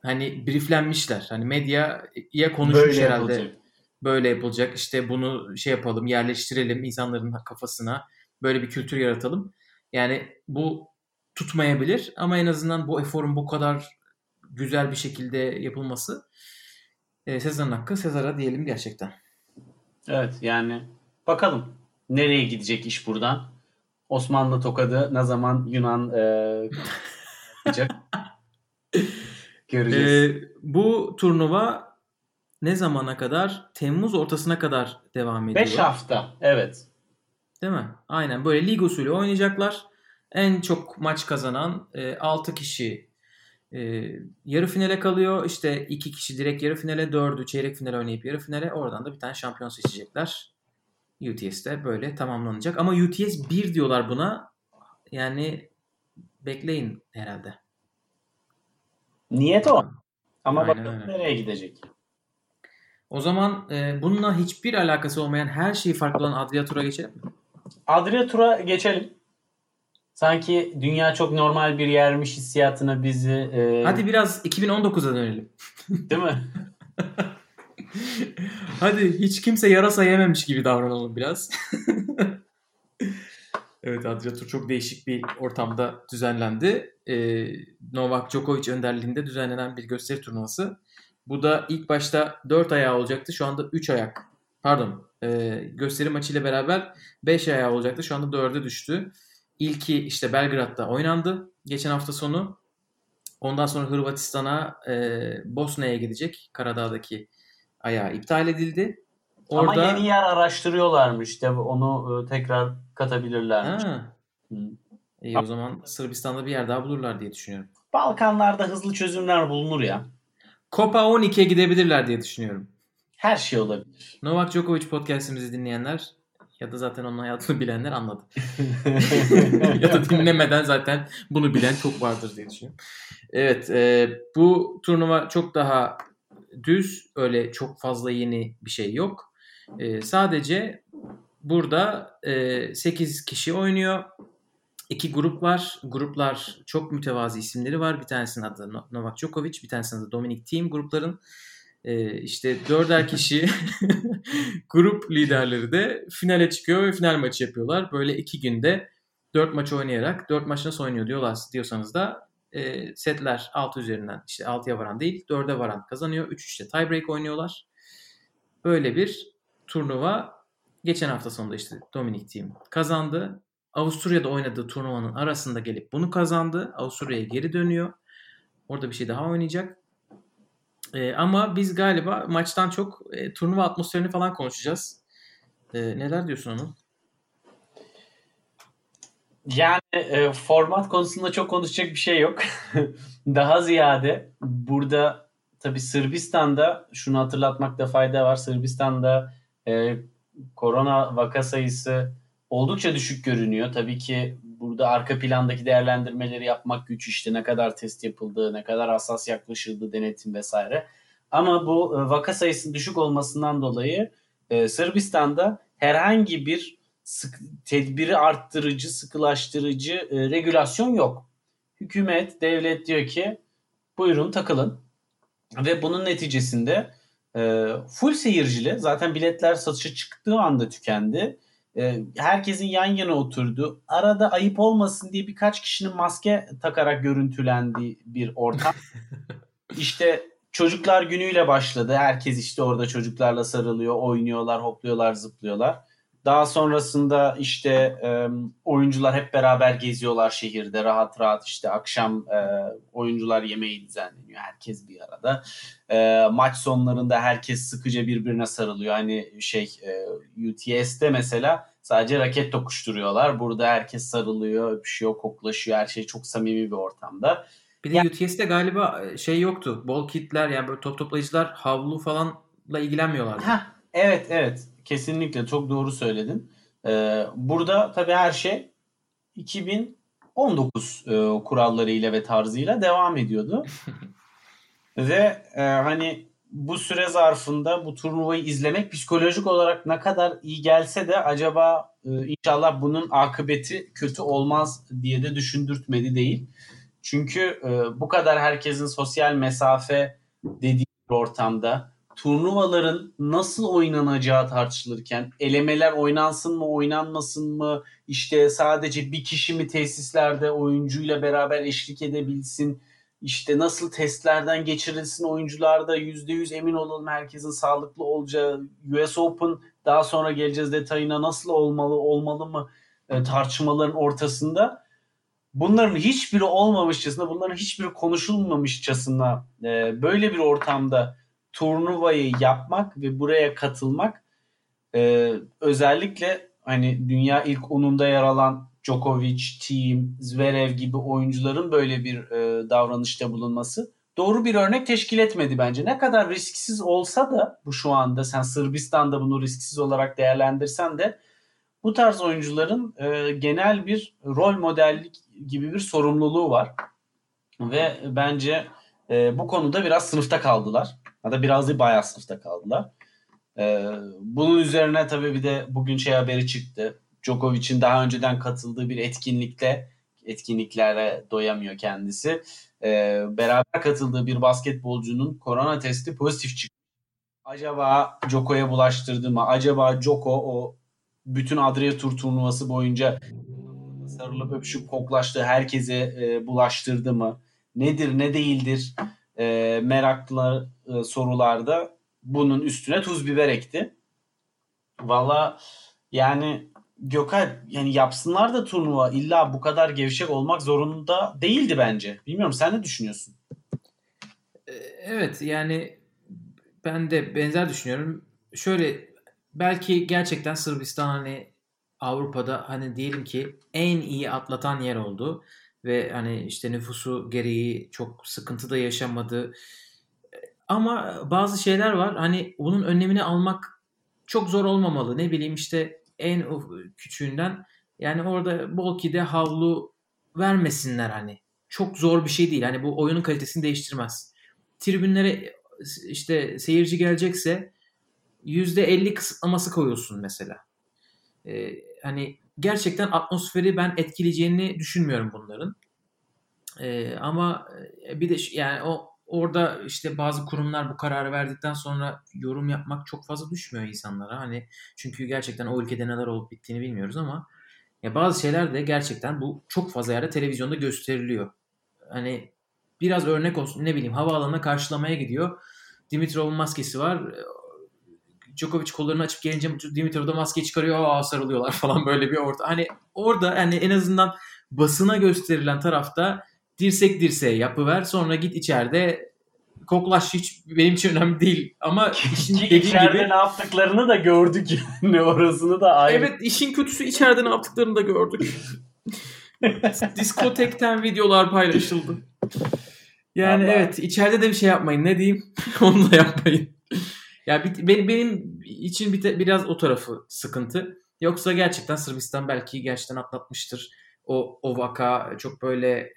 Hani brieflenmişler. Hani medya ya konuşmuş Böyle herhalde. Yapılacak. Böyle yapılacak. İşte bunu şey yapalım, yerleştirelim insanların kafasına. Böyle bir kültür yaratalım. Yani bu tutmayabilir ama en azından bu eforun bu kadar güzel bir şekilde yapılması e, Sezar'ın hakkı Sezar'a diyelim gerçekten. Evet yani bakalım nereye gidecek iş buradan. Osmanlı tokadı ne zaman Yunan e, yapacak? Göreceğiz. Ee, bu turnuva ne zamana kadar? Temmuz ortasına kadar devam ediyor. 5 hafta. Evet. Değil mi? Aynen böyle lig usulü oynayacaklar. En çok maç kazanan e, 6 kişi e, yarı finale kalıyor. İşte 2 kişi direkt yarı finale, 4'ü çeyrek finale oynayıp yarı finale. Oradan da bir tane şampiyon seçecekler. UTS'de böyle tamamlanacak. Ama UTS 1 diyorlar buna. Yani bekleyin herhalde. Niyet o. Ama Aynen bakalım öyle. nereye gidecek? O zaman e, bununla hiçbir alakası olmayan her şeyi farklı olan Adria geçelim mi? Adria Tur'a geçelim. Sanki dünya çok normal bir yermiş hissiyatına bizi e, Hadi biraz 2019'a dönelim. değil mi? Hadi hiç kimse yarasa yememiş gibi davranalım biraz. evet Adria Tur çok değişik bir ortamda düzenlendi. Ee, Novak Djokovic önderliğinde düzenlenen bir gösteri turnuvası. Bu da ilk başta 4 ayağı olacaktı. Şu anda 3 ayak. Pardon. e, gösteri maçıyla beraber 5 ayağı olacaktı. Şu anda 4'e düştü. İlki işte Belgrad'da oynandı. Geçen hafta sonu. Ondan sonra Hırvatistan'a, e, Bosna'ya gidecek. Karadağ'daki ayağı iptal edildi. Orada... Ama yeni yer araştırıyorlarmış. De onu e, tekrar katabilirlermiş. Ha, Hı. iyi o zaman Sırbistan'da bir yer daha bulurlar diye düşünüyorum. Balkanlarda hızlı çözümler bulunur ya. Copa 12'ye gidebilirler diye düşünüyorum. Her şey olabilir. Novak Djokovic podcast'imizi dinleyenler ya da zaten onun hayatını bilenler anladı. ya da dinlemeden zaten bunu bilen çok vardır diye düşünüyorum. Evet e, bu turnuva çok daha düz öyle çok fazla yeni bir şey yok. E, sadece burada e, 8 kişi oynuyor. İki grup var. Gruplar çok mütevazi isimleri var. Bir tanesinin adı No- Novak Djokovic, bir tanesinin adı Dominic Thiem grupların. E, işte dörder kişi grup liderleri de finale çıkıyor ve final maçı yapıyorlar. Böyle iki günde dört maç oynayarak, dört maç nasıl oynuyor diyorlar, diyorsanız da e, setler 6 üzerinden işte 6'ya varan değil 4'e varan kazanıyor. 3-3'te tiebreak oynuyorlar. Böyle bir turnuva geçen hafta sonunda işte Dominic Thiem kazandı. Avusturya'da oynadığı turnuvanın arasında gelip bunu kazandı. Avusturya'ya geri dönüyor. Orada bir şey daha oynayacak. E, ama biz galiba maçtan çok e, turnuva atmosferini falan konuşacağız. E, neler diyorsun onun? Yani e, format konusunda çok konuşacak bir şey yok. Daha ziyade burada tabii Sırbistan'da şunu hatırlatmakta fayda var. Sırbistan'da e, korona vaka sayısı oldukça düşük görünüyor. Tabii ki burada arka plandaki değerlendirmeleri yapmak güç işte ne kadar test yapıldığı, ne kadar hassas yaklaşıldığı denetim vesaire. Ama bu e, vaka sayısının düşük olmasından dolayı e, Sırbistan'da herhangi bir sık, tedbiri arttırıcı, sıkılaştırıcı e, regülasyon yok. Hükümet, devlet diyor ki buyurun takılın. Ve bunun neticesinde e, full seyircili zaten biletler satışa çıktığı anda tükendi. E, herkesin yan yana oturdu. Arada ayıp olmasın diye birkaç kişinin maske takarak görüntülendiği bir ortam. işte çocuklar günüyle başladı. Herkes işte orada çocuklarla sarılıyor, oynuyorlar, hopluyorlar, zıplıyorlar. Daha sonrasında işte e, oyuncular hep beraber geziyorlar şehirde rahat rahat işte akşam e, oyuncular yemeği düzenleniyor herkes bir arada. E, maç sonlarında herkes sıkıca birbirine sarılıyor. Hani şey e, UTS'te mesela sadece raket tokuşturuyorlar. Burada herkes sarılıyor, öpüşüyor, koklaşıyor. Her şey çok samimi bir ortamda. Bir de UTS'te galiba e, şey yoktu. Bol kitler yani böyle top toplayıcılar havlu falanla ilgilenmiyorlardı. Heh, evet evet kesinlikle çok doğru söyledin. Ee, burada tabii her şey 2019 e, kurallarıyla ve tarzıyla devam ediyordu. ve e, hani bu süre zarfında bu turnuvayı izlemek psikolojik olarak ne kadar iyi gelse de acaba e, inşallah bunun akıbeti kötü olmaz diye de düşündürtmedi değil. Çünkü e, bu kadar herkesin sosyal mesafe dediği ortamda turnuvaların nasıl oynanacağı tartışılırken elemeler oynansın mı oynanmasın mı işte sadece bir kişi mi tesislerde oyuncuyla beraber eşlik edebilsin işte nasıl testlerden geçirilsin oyuncularda %100 emin olalım herkesin sağlıklı olacağı US Open daha sonra geleceğiz detayına nasıl olmalı olmalı mı e, tartışmaların ortasında. Bunların hiçbiri olmamışçasına, bunların hiçbiri konuşulmamışçasına e, böyle bir ortamda turnuvayı yapmak ve buraya katılmak e, özellikle hani dünya ilk onunda yer alan Djokovic, Thiem, Zverev gibi oyuncuların böyle bir e, davranışta bulunması doğru bir örnek teşkil etmedi bence. Ne kadar risksiz olsa da bu şu anda sen Sırbistan'da bunu risksiz olarak değerlendirsen de bu tarz oyuncuların e, genel bir rol modellik gibi bir sorumluluğu var. Ve bence e, bu konuda biraz sınıfta kaldılar. Da biraz değil bayağı sınıfta kaldılar. E, bunun üzerine tabii bir de bugün şey haberi çıktı. Djokovic'in daha önceden katıldığı bir etkinlikte etkinliklere doyamıyor kendisi. E, beraber katıldığı bir basketbolcunun korona testi pozitif çıktı. Acaba Djoko'ya bulaştırdı mı? Acaba Djoko o bütün Adria Tur turnuvası boyunca sarılıp öpüşüp koklaştığı herkese e, bulaştırdı mı? Nedir ne değildir e, meraklı e, sorularda bunun üstüne tuz biber ekti. Valla yani Gökhan yani yapsınlar da turnuva illa bu kadar gevşek olmak zorunda değildi bence. Bilmiyorum sen ne düşünüyorsun? Evet yani ben de benzer düşünüyorum. Şöyle belki gerçekten Sırbistan hani Avrupa'da hani diyelim ki en iyi atlatan yer oldu ve hani işte nüfusu gereği çok sıkıntı da yaşamadı. Ama bazı şeyler var hani bunun önlemini almak çok zor olmamalı. Ne bileyim işte en küçüğünden yani orada Bolki'de havlu vermesinler hani. Çok zor bir şey değil. Hani bu oyunun kalitesini değiştirmez. Tribünlere işte seyirci gelecekse %50 kısıtlaması koyuyorsun mesela. Ee, hani gerçekten atmosferi ben etkileyeceğini düşünmüyorum bunların. Ee, ama bir de yani o orada işte bazı kurumlar bu kararı verdikten sonra yorum yapmak çok fazla düşmüyor insanlara. Hani çünkü gerçekten o ülkede neler olup bittiğini bilmiyoruz ama ya bazı şeyler de gerçekten bu çok fazla yerde televizyonda gösteriliyor. Hani biraz örnek olsun ne bileyim havaalanına karşılamaya gidiyor. Dimitrov'un maskesi var. Djokovic kollarını açıp gelince Dimitrov da maskeyi çıkarıyor. Aa sarılıyorlar falan böyle bir orta. Hani orada hani en azından basına gösterilen tarafta dirsek dirseğe yapıver sonra git içeride koklaş hiç benim için önemli değil ama işin dediği içeride gibi ne yaptıklarını da gördük yani orasını da ayrı. Evet işin kötüsü içeride ne yaptıklarını da gördük. Diskotekten videolar paylaşıldı. Yani Allah. evet içeride de bir şey yapmayın ne diyeyim onu da yapmayın. ya bir, benim, benim için bir, biraz o tarafı sıkıntı. Yoksa gerçekten Sırbistan belki gerçekten atlatmıştır. O, o vaka çok böyle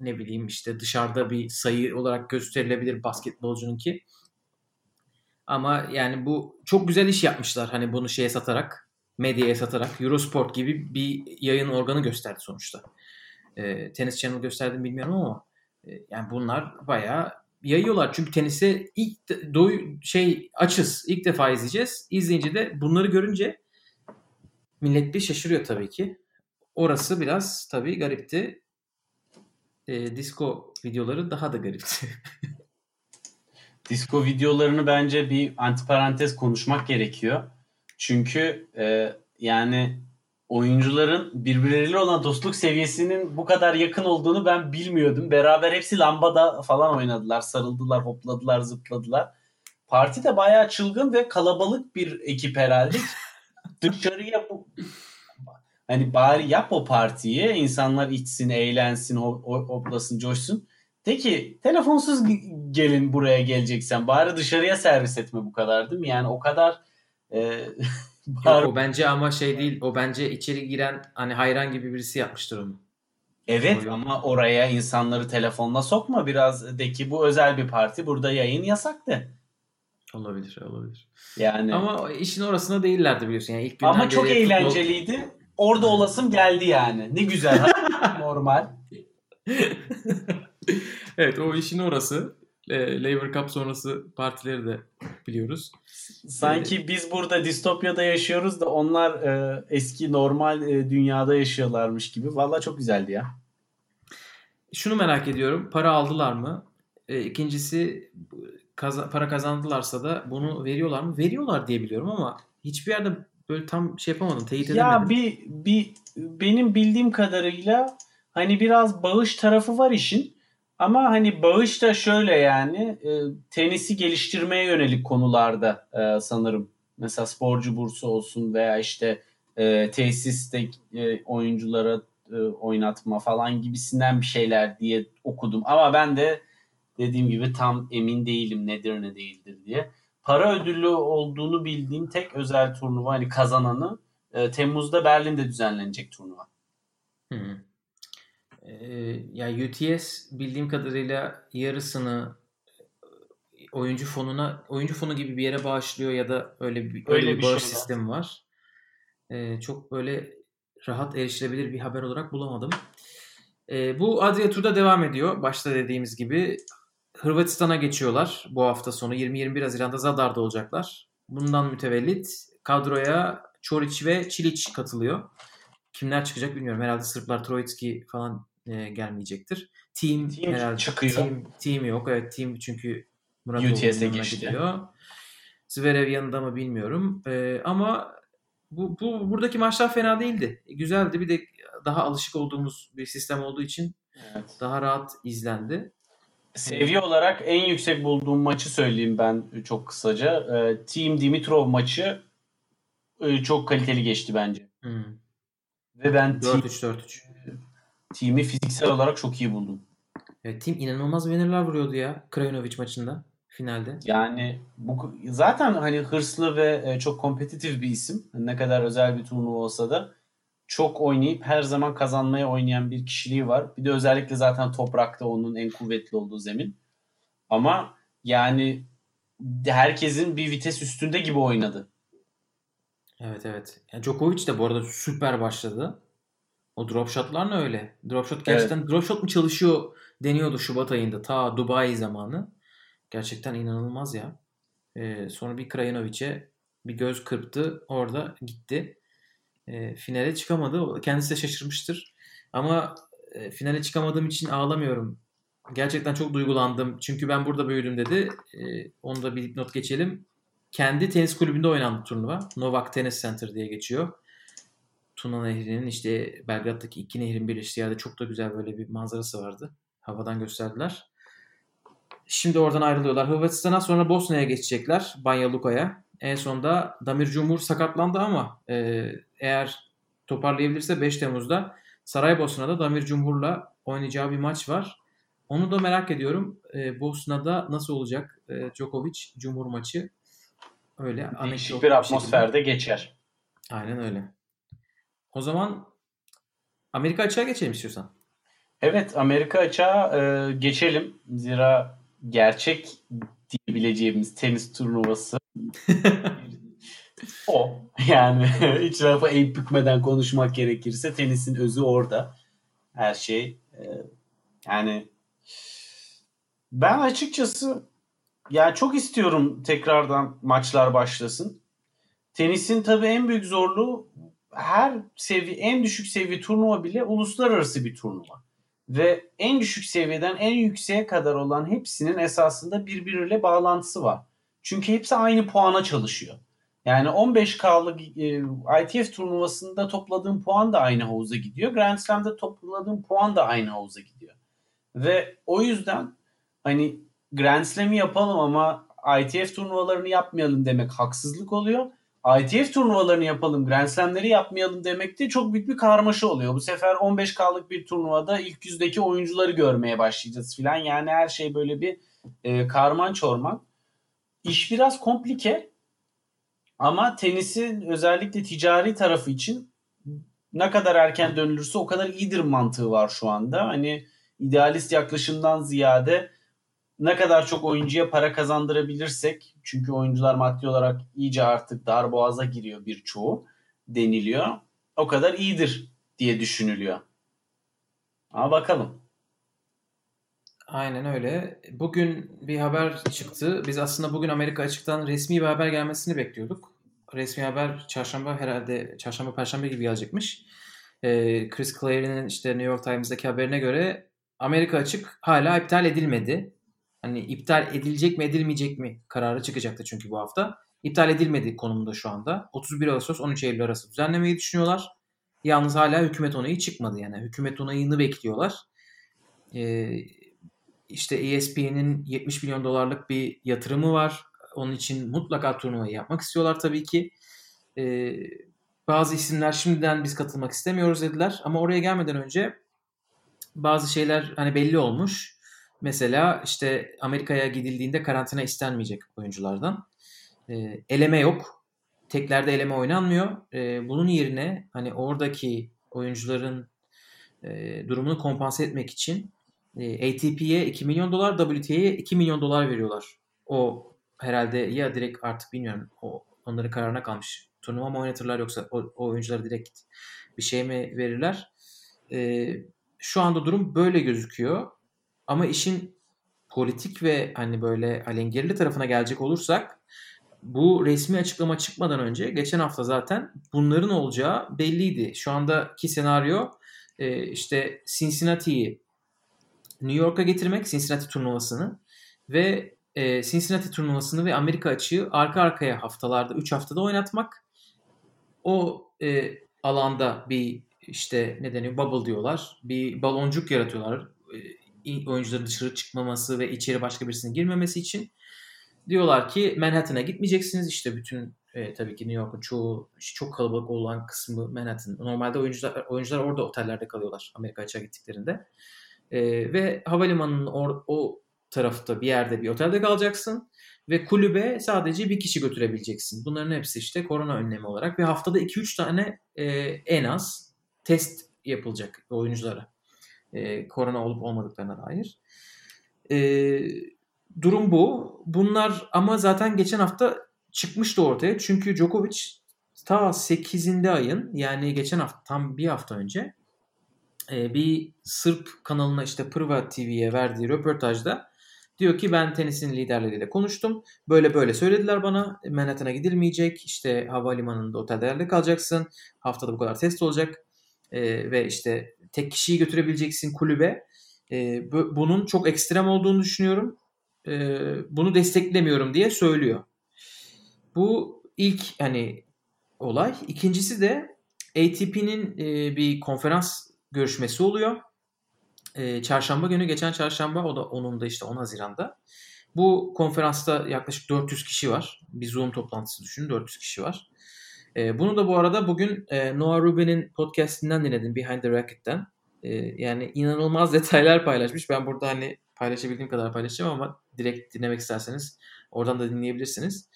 ne bileyim işte dışarıda bir sayı olarak gösterilebilir basketbolcunun ki. Ama yani bu çok güzel iş yapmışlar hani bunu şeye satarak, medyaya satarak. Eurosport gibi bir yayın organı gösterdi sonuçta. E, tenis Channel gösterdim bilmiyorum ama e, yani bunlar bayağı yayıyorlar. Çünkü tenise ilk de, doy şey açız. ilk defa izleyeceğiz. İzleyince de bunları görünce millet bir şaşırıyor tabii ki. Orası biraz tabii garipti e, disco videoları daha da garipti. disco videolarını bence bir antiparantez konuşmak gerekiyor. Çünkü e, yani oyuncuların birbirleriyle olan dostluk seviyesinin bu kadar yakın olduğunu ben bilmiyordum. Beraber hepsi lambada falan oynadılar, sarıldılar, hopladılar, zıpladılar. Parti de bayağı çılgın ve kalabalık bir ekip herhalde. Dışarıya bu Hani bari yap o partiyi. insanlar içsin, eğlensin, hoplasın, coşsun. De ki telefonsuz gelin buraya geleceksen. Bari dışarıya servis etme bu kadar değil mi? Yani o kadar e, bari... Yok, o bence ama şey değil. O bence içeri giren hani hayran gibi birisi yapmıştır onu. Evet Oluyor. ama oraya insanları telefonla sokma biraz de ki bu özel bir parti burada yayın yasaktı. Olabilir, olabilir. Yani ama işin orasında değillerdi biliyorsun. Yani ilk ama çok eğlenceliydi. Futbol orada olasım geldi yani. Ne güzel. normal. evet o işin orası. E, Labour Cup sonrası partileri de biliyoruz. Sanki ee, biz burada distopyada yaşıyoruz da onlar e, eski normal e, dünyada yaşıyorlarmış gibi. Valla çok güzeldi ya. Şunu merak ediyorum. Para aldılar mı? E, ikincisi kaza, para kazandılarsa da bunu veriyorlar mı? Veriyorlar diye biliyorum ama hiçbir yerde böyle tam şey yapamadım. Teyit Ya edemedim. bir bir benim bildiğim kadarıyla hani biraz bağış tarafı var işin. Ama hani bağış da şöyle yani e, tenisi geliştirmeye yönelik konularda e, sanırım. Mesela sporcu bursu olsun veya işte e, tesiste e, oyunculara e, oynatma falan gibisinden bir şeyler diye okudum. Ama ben de dediğim gibi tam emin değilim nedir ne değildir diye. Para ödüllü olduğunu bildiğim tek özel turnuva hani kazananı e, Temmuz'da Berlin'de düzenlenecek turnuva. Hı. Ee, ya UTS bildiğim kadarıyla yarısını e, oyuncu fonuna oyuncu fonu gibi bir yere bağışlıyor ya da öyle bir öyle, Öyle bir bir bağış şey var. sistemi var. Ee, çok böyle rahat erişilebilir bir haber olarak bulamadım. Ee, bu Adria Tur'da devam ediyor. Başta dediğimiz gibi Hırvatistan'a geçiyorlar bu hafta sonu 20-21 Haziran'da Zadar'da olacaklar. Bundan mütevellit kadroya Çoric ve Çiliç katılıyor. Kimler çıkacak bilmiyorum. Herhalde Sırplar Troitski falan e, gelmeyecektir. Team, Team herhalde çıkıyor. Team, team yok. Evet team çünkü Murat UTS'e geçti. gidiyor. Zverev yanında mı bilmiyorum. E, ama bu, bu buradaki maçlar fena değildi. Güzeldi. Bir de daha alışık olduğumuz bir sistem olduğu için Evet. daha rahat izlendi. Seviye olarak en yüksek bulduğum maçı söyleyeyim ben çok kısaca. E, Team Dimitrov maçı e, çok kaliteli geçti bence. Hmm. Ve ben team, 4-3-4-3. team'i fiziksel olarak çok iyi buldum. Evet, team inanılmaz winner'lar vuruyordu ya Krajinovic maçında finalde. Yani bu zaten hani hırslı ve e, çok kompetitif bir isim. Ne kadar özel bir turnuva olsa da çok oynayıp her zaman kazanmaya oynayan bir kişiliği var. Bir de özellikle zaten toprakta onun en kuvvetli olduğu zemin. Ama yani herkesin bir vites üstünde gibi oynadı. Evet evet. Yani Djokovic de bu arada süper başladı. O drop shot'lar ne öyle? Drop shot gerçekten drop shot mu çalışıyor deniyordu Şubat ayında ta Dubai zamanı. Gerçekten inanılmaz ya. Ee, sonra bir Krajanovic'e bir göz kırptı. Orada gitti. Ee, finale çıkamadı. Kendisi de şaşırmıştır. Ama e, finale çıkamadığım için ağlamıyorum. Gerçekten çok duygulandım. Çünkü ben burada büyüdüm dedi. Ee, onu da bir not geçelim. Kendi tenis kulübünde oynandı turnuva. Novak Tennis Center diye geçiyor. Tuna Nehri'nin işte Belgrad'daki iki nehrin birleştiği yerde çok da güzel böyle bir manzarası vardı. Havadan gösterdiler. Şimdi oradan ayrılıyorlar. Hırvatistan'a sonra Bosna'ya geçecekler. Banja Luka'ya. En sonunda Damir Cumhur sakatlandı ama e, eğer toparlayabilirse 5 Temmuz'da Saraybosna'da Damir Cumhur'la oynayacağı bir maç var. Onu da merak ediyorum. E, Bosna'da nasıl olacak e, Djokovic Cumhur maçı? Öyle Değişik bir şekilde. atmosferde geçer. Aynen öyle. O zaman Amerika açığa geçelim istiyorsan. Evet Amerika açığa e, geçelim. Zira gerçek diyebileceğimiz tenis turnuvası o. Yani hiç lafa eğip bükmeden konuşmak gerekirse tenisin özü orada. Her şey e, yani ben açıkçası ya çok istiyorum tekrardan maçlar başlasın. Tenisin tabii en büyük zorluğu her seviye en düşük seviye turnuva bile uluslararası bir turnuva. Ve en düşük seviyeden en yükseğe kadar olan hepsinin esasında birbiriyle bağlantısı var. Çünkü hepsi aynı puana çalışıyor. Yani 15K'lık e, ITF turnuvasında topladığım puan da aynı havuza gidiyor. Grand Slam'da topladığım puan da aynı havuza gidiyor. Ve o yüzden hani Grand Slam'i yapalım ama ITF turnuvalarını yapmayalım demek haksızlık oluyor. ITF turnuvalarını yapalım, Grand Slam'leri yapmayalım demek de çok büyük bir karmaşa oluyor. Bu sefer 15K'lık bir turnuvada ilk yüzdeki oyuncuları görmeye başlayacağız filan. Yani her şey böyle bir e, karman çorman. İş biraz komplike ama tenisin özellikle ticari tarafı için ne kadar erken dönülürse o kadar iyidir mantığı var şu anda. Hani idealist yaklaşımdan ziyade ne kadar çok oyuncuya para kazandırabilirsek çünkü oyuncular maddi olarak iyice artık dar boğaza giriyor birçoğu deniliyor. O kadar iyidir diye düşünülüyor. Ama bakalım. Aynen öyle. Bugün bir haber çıktı. Biz aslında bugün Amerika açıktan resmi bir haber gelmesini bekliyorduk. Resmi haber çarşamba herhalde çarşamba perşembe gibi gelecekmiş. Ee, Chris Clary'nin işte New York Times'daki haberine göre Amerika açık hala iptal edilmedi. Hani iptal edilecek mi edilmeyecek mi kararı çıkacaktı çünkü bu hafta. iptal edilmediği konumunda şu anda. 31 Ağustos 13 Eylül arası düzenlemeyi düşünüyorlar. Yalnız hala hükümet onayı çıkmadı yani. Hükümet onayını bekliyorlar. Ee, işte ESPN'in 70 milyon dolarlık bir yatırımı var. Onun için mutlaka turnuvayı yapmak istiyorlar tabii ki. Ee, bazı isimler şimdiden biz katılmak istemiyoruz dediler. Ama oraya gelmeden önce bazı şeyler hani belli olmuş. Mesela işte Amerika'ya gidildiğinde karantina istenmeyecek oyunculardan. E, eleme yok. Teklerde eleme oynanmıyor. E, bunun yerine hani oradaki oyuncuların e, durumunu kompanse etmek için e, ATP'ye 2 milyon dolar, WTA'ye 2 milyon dolar veriyorlar. O herhalde ya direkt artık bilmiyorum o onların kararına kalmış. Turnuva mı oynatırlar yoksa o, o oyunculara direkt bir şey mi verirler? E, şu anda durum böyle gözüküyor. Ama işin politik ve hani böyle alengirli tarafına gelecek olursak bu resmi açıklama çıkmadan önce geçen hafta zaten bunların olacağı belliydi. Şu andaki senaryo e, işte Cincinnati'yi New York'a getirmek, Cincinnati turnuvasını ve e, Cincinnati turnuvasını ve Amerika açığı arka arkaya haftalarda, 3 haftada oynatmak. O e, alanda bir işte ne deniyor bubble diyorlar. Bir baloncuk yaratıyorlar. Oyuncuların dışarı çıkmaması ve içeri başka birisinin girmemesi için. Diyorlar ki Manhattan'a gitmeyeceksiniz. İşte bütün e, tabii ki New York'un çoğu çok kalabalık olan kısmı Manhattan. Normalde oyuncular oyuncular orada otellerde kalıyorlar Amerika açığa gittiklerinde. E, ve havalimanının or, o tarafta bir yerde bir otelde kalacaksın ve kulübe sadece bir kişi götürebileceksin. Bunların hepsi işte korona önlemi olarak ve haftada 2-3 tane e, en az test yapılacak oyunculara. E, korona olup olmadıklarına dair. E, durum bu. Bunlar ama zaten geçen hafta çıkmıştı ortaya. Çünkü Djokovic ta 8'inde ayın yani geçen hafta tam bir hafta önce e, bir Sırp kanalına işte Prva TV'ye verdiği röportajda diyor ki ben tenisin liderleriyle konuştum. Böyle böyle söylediler bana. Manhattan'a gidilmeyecek. İşte havalimanında otellerde kalacaksın. Haftada bu kadar test olacak. E, ve işte tek kişiyi götürebileceksin kulübe. E, bu, bunun çok ekstrem olduğunu düşünüyorum. E, bunu desteklemiyorum diye söylüyor. Bu ilk hani olay. İkincisi de ATP'nin e, bir konferans görüşmesi oluyor. E, çarşamba günü geçen çarşamba o da onun da işte 10 Haziran'da. Bu konferansta yaklaşık 400 kişi var. Bir Zoom toplantısı düşünün 400 kişi var. E, bunu da bu arada bugün e, Noah Rubin'in podcastinden dinledim Behind the Racket'ten. E, yani inanılmaz detaylar paylaşmış. Ben burada hani paylaşabildiğim kadar paylaşacağım ama direkt dinlemek isterseniz oradan da dinleyebilirsiniz.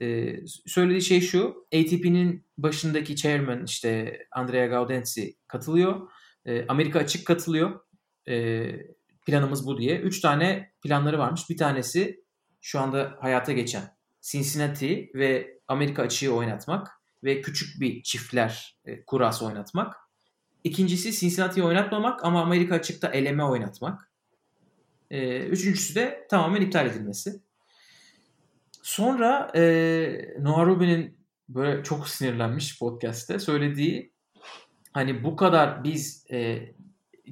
Ee, söylediği şey şu. ATP'nin başındaki chairman işte Andrea Gaudenzi katılıyor. Ee, Amerika açık katılıyor. Ee, planımız bu diye. Üç tane planları varmış. Bir tanesi şu anda hayata geçen Cincinnati ve Amerika açığı oynatmak ve küçük bir çiftler e, kurası oynatmak. İkincisi Cincinnati'yi oynatmamak ama Amerika açıkta eleme oynatmak. E, üçüncüsü de tamamen iptal edilmesi. Sonra e, Noah Rubin'in böyle çok sinirlenmiş podcast'te söylediği hani bu kadar biz e,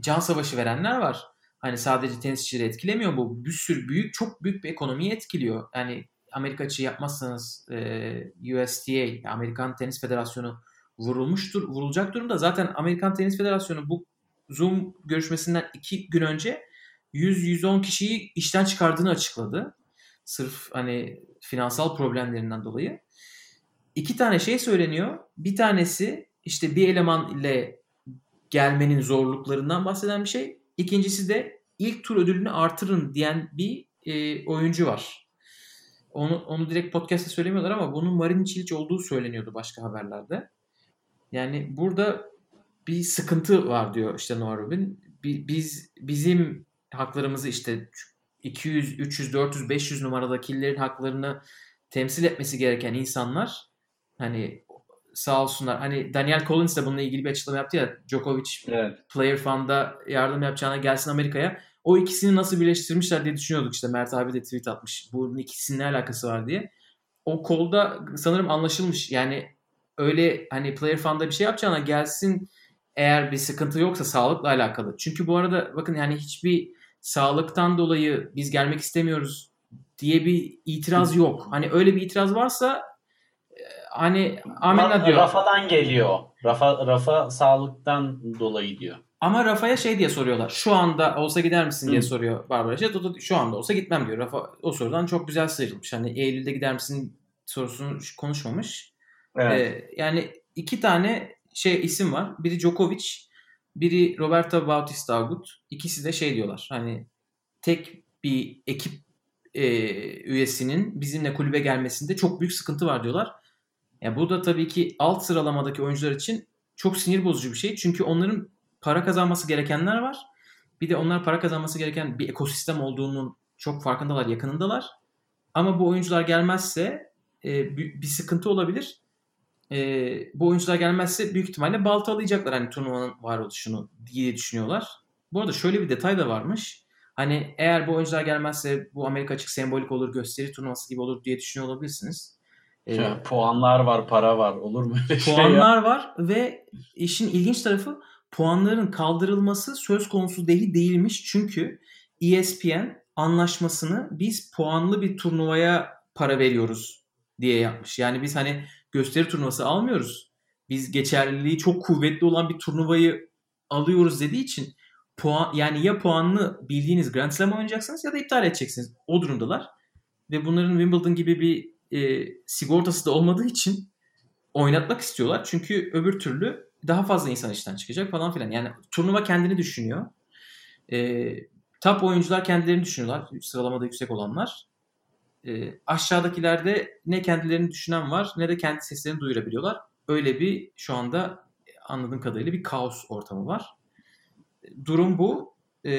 can savaşı verenler var. Hani sadece tenisçileri etkilemiyor bu. Bir sürü büyük çok büyük bir ekonomiyi etkiliyor. Yani Amerika açığı yapmazsanız e, USTA Amerikan Tenis Federasyonu vurulmuştur, vurulacak durumda. Zaten Amerikan Tenis Federasyonu bu Zoom görüşmesinden iki gün önce 100-110 kişiyi işten çıkardığını açıkladı. Sırf hani finansal problemlerinden dolayı. İki tane şey söyleniyor. Bir tanesi işte bir eleman ile gelmenin zorluklarından bahseden bir şey. İkincisi de ilk tur ödülünü artırın diyen bir e, oyuncu var. Onu, onu direkt podcast'ta söylemiyorlar ama bunun Marin Çiliç olduğu söyleniyordu başka haberlerde. Yani burada bir sıkıntı var diyor işte Noah Rubin. Biz bizim haklarımızı işte 200, 300, 400, 500 numaradakillerin haklarını temsil etmesi gereken insanlar hani sağ olsunlar. Hani Daniel Collins de bununla ilgili bir açıklama yaptı ya. Djokovic evet. Player Fund'a yardım yapacağına gelsin Amerika'ya. O ikisini nasıl birleştirmişler diye düşünüyorduk işte. Mert abi de tweet atmış. Bunun ikisinin ne alakası var diye. O kolda sanırım anlaşılmış. Yani öyle hani Player Fund'a bir şey yapacağına gelsin eğer bir sıkıntı yoksa sağlıkla alakalı. Çünkü bu arada bakın yani hiçbir sağlıktan dolayı biz gelmek istemiyoruz diye bir itiraz yok. Hani öyle bir itiraz varsa e, hani amenna diyor. Rafa'dan geliyor. Rafa, Rafa sağlıktan dolayı diyor. Ama Rafa'ya şey diye soruyorlar. Şu anda olsa gider misin diye Hı. soruyor Barbara Jet. O da şu anda olsa gitmem diyor. Rafa o sorudan çok güzel sıyrılmış. Hani Eylül'de gider misin sorusunu konuşmamış. Evet. Ee, yani iki tane şey isim var. Biri Djokovic, biri Roberto Bautista Agut. İkisi de şey diyorlar. Hani tek bir ekip e, üyesinin bizimle kulübe gelmesinde çok büyük sıkıntı var diyorlar. Yani bu da tabii ki alt sıralamadaki oyuncular için çok sinir bozucu bir şey. Çünkü onların para kazanması gerekenler var. Bir de onlar para kazanması gereken bir ekosistem olduğunun çok farkındalar, yakınındalar. Ama bu oyuncular gelmezse e, bir, sıkıntı olabilir. E, bu oyuncular gelmezse büyük ihtimalle baltalayacaklar hani turnuvanın varoluşunu diye düşünüyorlar. Bu arada şöyle bir detay da varmış. Hani eğer bu oyuncular gelmezse bu Amerika açık sembolik olur, gösteri turnuvası gibi olur diye düşünüyor olabilirsiniz. Ee, puanlar var, para var. Olur mu öyle şey Puanlar ya? var ve işin ilginç tarafı puanların kaldırılması söz konusu değil değilmiş. Çünkü ESPN anlaşmasını biz puanlı bir turnuvaya para veriyoruz diye yapmış. Yani biz hani gösteri turnuvası almıyoruz. Biz geçerliliği çok kuvvetli olan bir turnuvayı alıyoruz dediği için puan yani ya puanlı bildiğiniz Grand Slam oynayacaksınız ya da iptal edeceksiniz. O durumdalar. Ve bunların Wimbledon gibi bir e, sigortası da olmadığı için oynatmak istiyorlar. Çünkü öbür türlü daha fazla insan işten çıkacak falan filan. Yani turnuva kendini düşünüyor. E, top oyuncular kendilerini düşünüyorlar. Sıralamada yüksek olanlar. E, aşağıdakilerde ne kendilerini düşünen var ne de kendi seslerini duyurabiliyorlar. Öyle bir şu anda anladığım kadarıyla bir kaos ortamı var. Durum bu. E,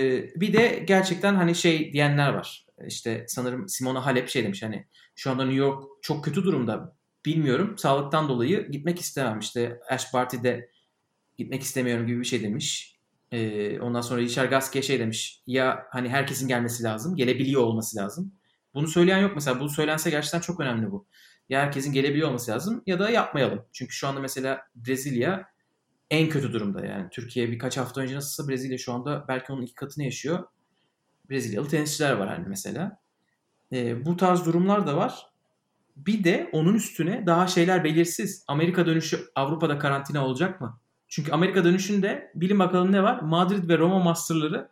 bir de gerçekten hani şey diyenler var. İşte sanırım Simona Halep şey demiş hani şu anda New York çok kötü durumda. Bilmiyorum. Sağlıktan dolayı gitmek istemem. İşte Ash Barty'de gitmek istemiyorum gibi bir şey demiş. Ee, ondan sonra Richard Gasquet şey demiş. Ya hani herkesin gelmesi lazım. Gelebiliyor olması lazım. Bunu söyleyen yok mesela. Bu söylense gerçekten çok önemli bu. Ya herkesin gelebiliyor olması lazım ya da yapmayalım. Çünkü şu anda mesela Brezilya en kötü durumda yani. Türkiye birkaç hafta önce nasılsa Brezilya şu anda belki onun iki katını yaşıyor. Brezilyalı tenisçiler var hani mesela. E, bu tarz durumlar da var. Bir de onun üstüne daha şeyler belirsiz. Amerika dönüşü Avrupa'da karantina olacak mı? Çünkü Amerika dönüşünde bilin bakalım ne var? Madrid ve Roma Master'ları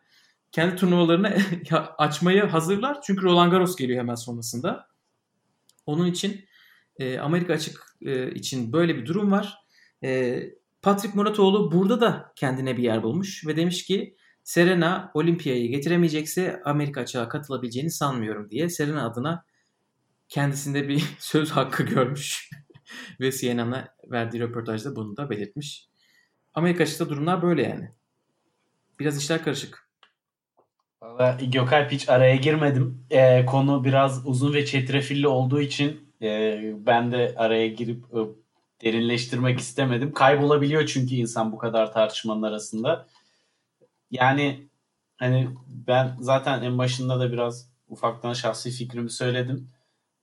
kendi turnuvalarını açmayı hazırlar. Çünkü Roland Garros geliyor hemen sonrasında. Onun için e, Amerika açık e, için böyle bir durum var. E, Patrick Muratoğlu burada da kendine bir yer bulmuş ve demiş ki Serena Olimpiyayı getiremeyecekse Amerika açığa katılabileceğini sanmıyorum diye Serena adına kendisinde bir söz hakkı görmüş. ve CNN'a verdiği röportajda bunu da belirtmiş. Amerika açıkta durumlar böyle yani. Biraz işler karışık. Valla Gökalp hiç araya girmedim. Ee, konu biraz uzun ve çetrefilli olduğu için e, ben de araya girip e, derinleştirmek istemedim. Kaybolabiliyor çünkü insan bu kadar tartışmanın arasında. Yani hani ben zaten en başında da biraz ufaktan şahsi fikrimi söyledim.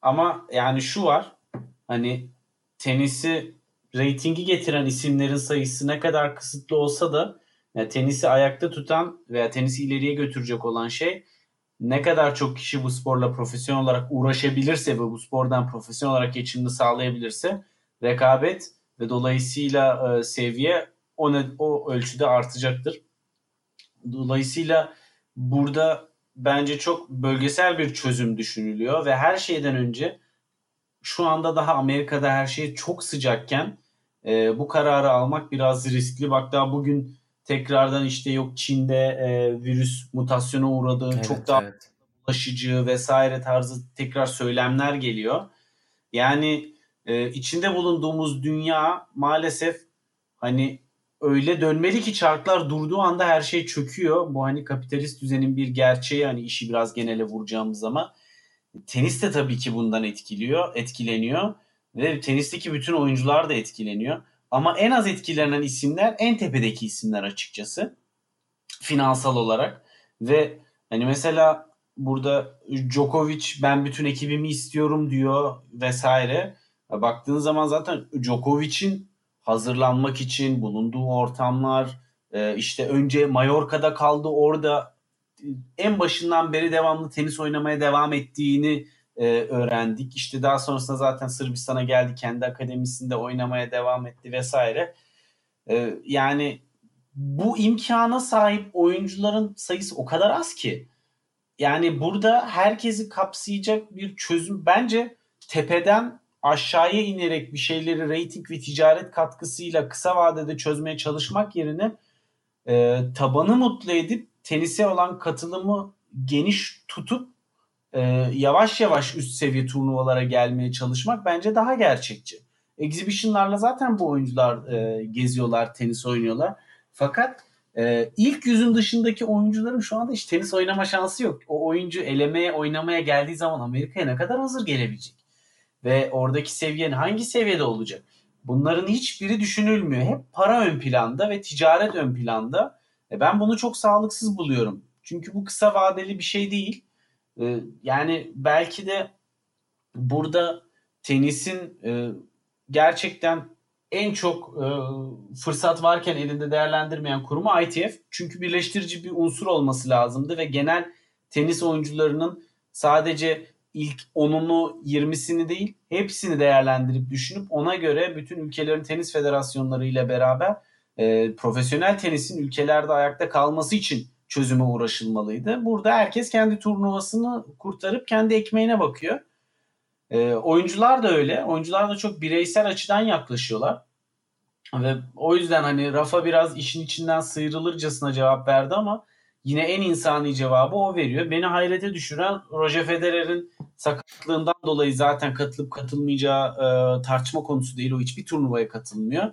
Ama yani şu var. Hani tenisi reytingi getiren isimlerin sayısı ne kadar kısıtlı olsa da yani tenisi ayakta tutan veya tenisi ileriye götürecek olan şey ne kadar çok kişi bu sporla profesyonel olarak uğraşabilirse ve bu spordan profesyonel olarak geçimini sağlayabilirse rekabet ve dolayısıyla e, seviye o, ne, o ölçüde artacaktır. Dolayısıyla burada bence çok bölgesel bir çözüm düşünülüyor ve her şeyden önce şu anda daha Amerika'da her şey çok sıcakken e, bu kararı almak biraz riskli. Bak daha bugün tekrardan işte yok Çin'de e, virüs mutasyona uğradığı evet, çok daha evet. bulaşıcı vesaire tarzı tekrar söylemler geliyor. Yani e, içinde bulunduğumuz dünya maalesef hani öyle dönmeli ki çarklar durduğu anda her şey çöküyor. Bu hani kapitalist düzenin bir gerçeği hani işi biraz genele vuracağımız zaman. Tenis de tabii ki bundan etkiliyor, etkileniyor ve tenisteki bütün oyuncular da etkileniyor. Ama en az etkilenen isimler en tepedeki isimler açıkçası. Finansal olarak ve hani mesela burada Djokovic ben bütün ekibimi istiyorum diyor vesaire. Baktığın zaman zaten Djokovic'in hazırlanmak için bulunduğu ortamlar e, işte önce Mallorca'da kaldı orada en başından beri devamlı tenis oynamaya devam ettiğini e, öğrendik. İşte daha sonrasında zaten Sırbistan'a geldi. Kendi akademisinde oynamaya devam etti vesaire. E, yani bu imkana sahip oyuncuların sayısı o kadar az ki. Yani burada herkesi kapsayacak bir çözüm bence tepeden aşağıya inerek bir şeyleri rating ve ticaret katkısıyla kısa vadede çözmeye çalışmak yerine e, tabanı mutlu edip tenise olan katılımı geniş tutup e, yavaş yavaş üst seviye turnuvalara gelmeye çalışmak bence daha gerçekçi. Exhibition'larla zaten bu oyuncular e, geziyorlar, tenis oynuyorlar. Fakat e, ilk yüzün dışındaki oyuncuların şu anda hiç tenis oynama şansı yok. O oyuncu elemeye, oynamaya geldiği zaman Amerika'ya ne kadar hazır gelebilecek? Ve oradaki seviyen hangi seviyede olacak? Bunların hiçbiri düşünülmüyor. Hep para ön planda ve ticaret ön planda. E ben bunu çok sağlıksız buluyorum. Çünkü bu kısa vadeli bir şey değil. E, yani belki de burada tenisin e, gerçekten en çok e, fırsat varken elinde değerlendirmeyen kurumu ITF. Çünkü birleştirici bir unsur olması lazımdı ve genel tenis oyuncularının sadece ilk 10'unu 20'sini değil hepsini değerlendirip düşünüp ona göre bütün ülkelerin tenis federasyonları ile beraber e, profesyonel tenisin ülkelerde ayakta kalması için çözüme uğraşılmalıydı. Burada herkes kendi turnuvasını kurtarıp kendi ekmeğine bakıyor. E, oyuncular da öyle. Oyuncular da çok bireysel açıdan yaklaşıyorlar. Ve o yüzden hani Rafa biraz işin içinden sıyrılırcasına cevap verdi ama yine en insani cevabı o veriyor. Beni hayrete düşüren Roger Federer'in sakatlığından dolayı zaten katılıp katılmayacağı e, tartışma konusu değil. O hiçbir turnuvaya katılmıyor.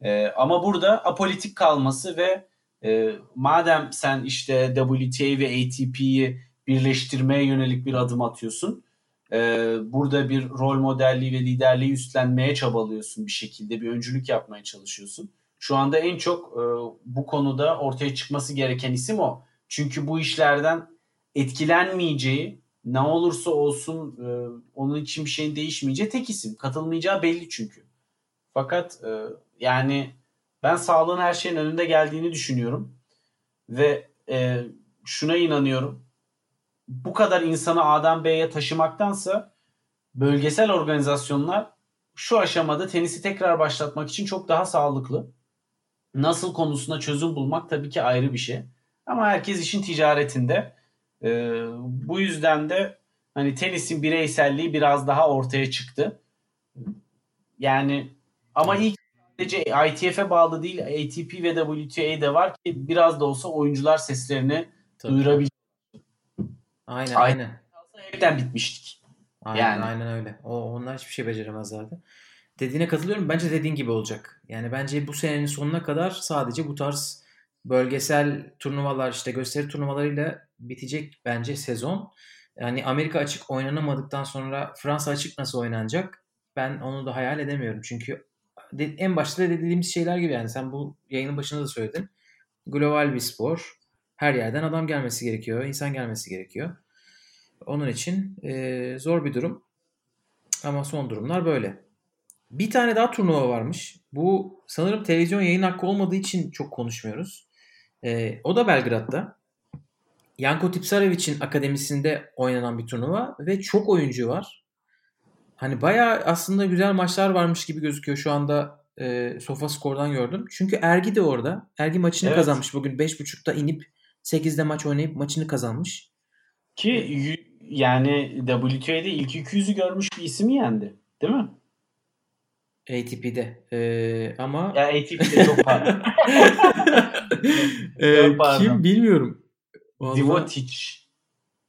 E, ama burada apolitik kalması ve e, madem sen işte WTA ve ATP'yi birleştirmeye yönelik bir adım atıyorsun e, burada bir rol modelliği ve liderliği üstlenmeye çabalıyorsun bir şekilde bir öncülük yapmaya çalışıyorsun. Şu anda en çok e, bu konuda ortaya çıkması gereken isim o. Çünkü bu işlerden etkilenmeyeceği ne olursa olsun e, onun için bir şeyin değişmeyeceği tek isim. Katılmayacağı belli çünkü. Fakat e, yani ben sağlığın her şeyin önünde geldiğini düşünüyorum. Ve e, şuna inanıyorum bu kadar insanı A'dan B'ye taşımaktansa bölgesel organizasyonlar şu aşamada tenisi tekrar başlatmak için çok daha sağlıklı. Nasıl konusunda çözüm bulmak tabii ki ayrı bir şey. Ama herkes işin ticaretinde. Ee, bu yüzden de hani tenisin bireyselliği biraz daha ortaya çıktı. Yani ama ilk sadece ITF'e bağlı değil ATP ve WTA'de var ki biraz da olsa oyuncular seslerini Tabii. duyurabilir. Aynen aynen. Hepten bitmiştik. Aynen, yani. aynen öyle. O, onlar hiçbir şey beceremezlerdi. Dediğine katılıyorum. Bence dediğin gibi olacak. Yani bence bu senenin sonuna kadar sadece bu tarz bölgesel turnuvalar işte gösteri turnuvalarıyla bitecek bence sezon. Yani Amerika açık oynanamadıktan sonra Fransa açık nasıl oynanacak? Ben onu da hayal edemiyorum. Çünkü en başta dediğimiz şeyler gibi yani sen bu yayının başında da söyledin. Global bir spor her yerden adam gelmesi gerekiyor, insan gelmesi gerekiyor. Onun için e, zor bir durum. Ama son durumlar böyle. Bir tane daha turnuva varmış. Bu sanırım televizyon yayın hakkı olmadığı için çok konuşmuyoruz. E, o da Belgrad'da. Yanko Tipsarevic'in akademisinde oynanan bir turnuva ve çok oyuncu var. Hani bayağı aslında güzel maçlar varmış gibi gözüküyor şu anda e, Sofa Skor'dan gördüm. Çünkü Ergi de orada. Ergi maçını evet. kazanmış bugün 5.30'da inip 8'de maç oynayıp maçını kazanmış. Ki yani WTA'de ilk 200'ü görmüş bir isim yendi. Değil mi? ATP'de. Ee, ama ya ATP'de çok pardon. ee, kim bilmiyorum. Divotic.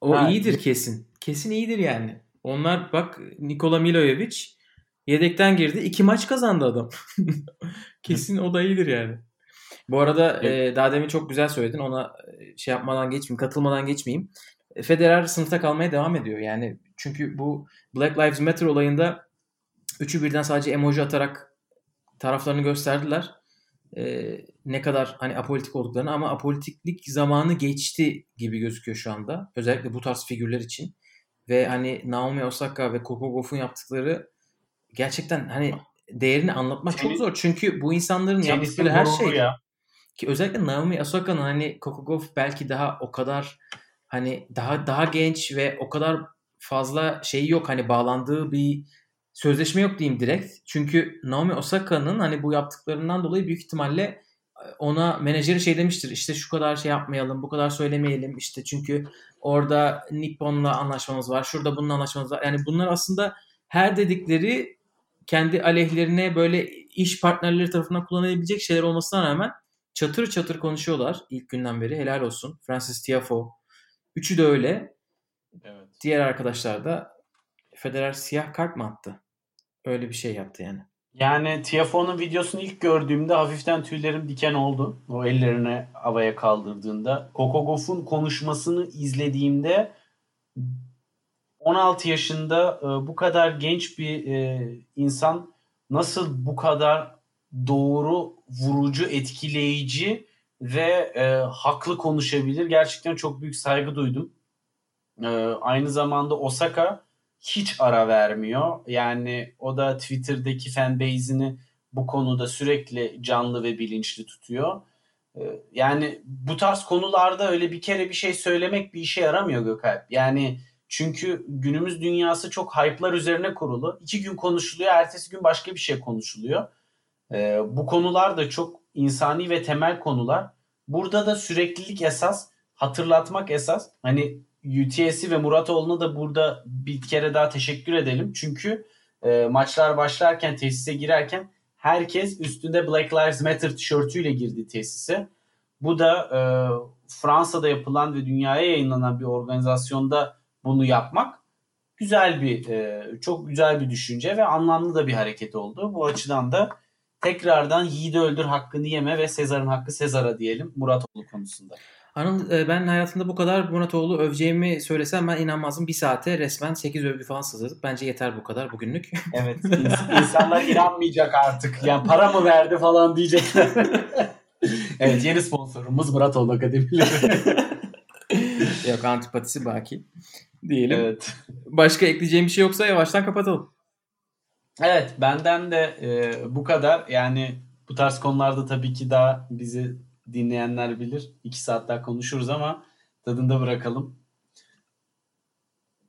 O ha. iyidir kesin. Kesin iyidir yani. Onlar bak Nikola Milojevic yedekten girdi. iki maç kazandı adam. kesin o da iyidir yani. Bu arada evet. e, daha demin çok güzel söyledin. Ona e, şey yapmadan geçmeyeyim, katılmadan geçmeyeyim. E, Federer sınıfta kalmaya devam ediyor. Yani çünkü bu Black Lives Matter olayında üçü birden sadece emoji atarak taraflarını gösterdiler. E, ne kadar hani apolitik olduklarını ama apolitiklik zamanı geçti gibi gözüküyor şu anda. Özellikle bu tarz figürler için. Ve hani Naomi Osaka ve Coco Gauff'un yaptıkları gerçekten hani değerini anlatmak çok zor. Çünkü bu insanların yaptıkları her şey ya. Ki özellikle Naomi Osaka'nın hani Coco Gauff belki daha o kadar hani daha daha genç ve o kadar fazla şeyi yok. Hani bağlandığı bir sözleşme yok diyeyim direkt. Çünkü Naomi Osaka'nın hani bu yaptıklarından dolayı büyük ihtimalle e, ona menajeri şey demiştir. İşte şu kadar şey yapmayalım, bu kadar söylemeyelim. İşte çünkü orada Nippon'la anlaşmamız var. Şurada bununla anlaşmamız var. Yani bunlar aslında her dedikleri kendi aleyhlerine böyle iş partnerleri tarafından kullanabilecek şeyler olmasına rağmen çatır çatır konuşuyorlar ilk günden beri. Helal olsun. Francis Tiafoe. Üçü de öyle. Evet. Diğer arkadaşlar da Federer siyah kart mı attı? Öyle bir şey yaptı yani. Yani Tiafoe'nun videosunu ilk gördüğümde hafiften tüylerim diken oldu. O ellerini havaya kaldırdığında. Coco Gauff'un konuşmasını izlediğimde 16 yaşında e, bu kadar genç bir e, insan nasıl bu kadar doğru, vurucu, etkileyici ve e, haklı konuşabilir? Gerçekten çok büyük saygı duydum. Aynı zamanda Osaka hiç ara vermiyor. Yani o da Twitter'daki fanbase'ini bu konuda sürekli canlı ve bilinçli tutuyor. Yani bu tarz konularda öyle bir kere bir şey söylemek bir işe yaramıyor Gökalp. Yani çünkü günümüz dünyası çok hype'lar üzerine kurulu. İki gün konuşuluyor, ertesi gün başka bir şey konuşuluyor. bu konular da çok insani ve temel konular. Burada da süreklilik esas, hatırlatmak esas. Hani UTS'i ve Muratoğlu'na da burada bir kere daha teşekkür edelim. Çünkü e, maçlar başlarken tesise girerken herkes üstünde Black Lives Matter tişörtüyle girdi tesise. Bu da e, Fransa'da yapılan ve dünyaya yayınlanan bir organizasyonda bunu yapmak güzel bir e, çok güzel bir düşünce ve anlamlı da bir hareket oldu. Bu açıdan da tekrardan Yiğidi öldür hakkını yeme ve Sezar'ın hakkı Sezar'a diyelim Muratoğlu konusunda. Anıl e, ben hayatımda bu kadar Muratoğlu öveceğimi söylesem ben inanmazdım. Bir saate resmen 8 övgü falan sızladık. Bence yeter bu kadar bugünlük. Evet. insanlar inanmayacak artık. Yani para mı verdi falan diyecekler. evet yeni sponsorumuz Muratoğlu Akademileri. Yok antipatisi baki. Diyelim. Evet. Başka ekleyeceğim bir şey yoksa yavaştan kapatalım. Evet benden de e, bu kadar. Yani bu tarz konularda tabii ki daha bizi dinleyenler bilir. İki saat daha konuşuruz ama tadında bırakalım.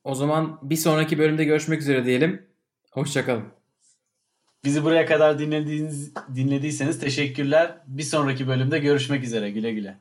O zaman bir sonraki bölümde görüşmek üzere diyelim. Hoşçakalın. Bizi buraya kadar dinlediğiniz, dinlediyseniz teşekkürler. Bir sonraki bölümde görüşmek üzere. Güle güle.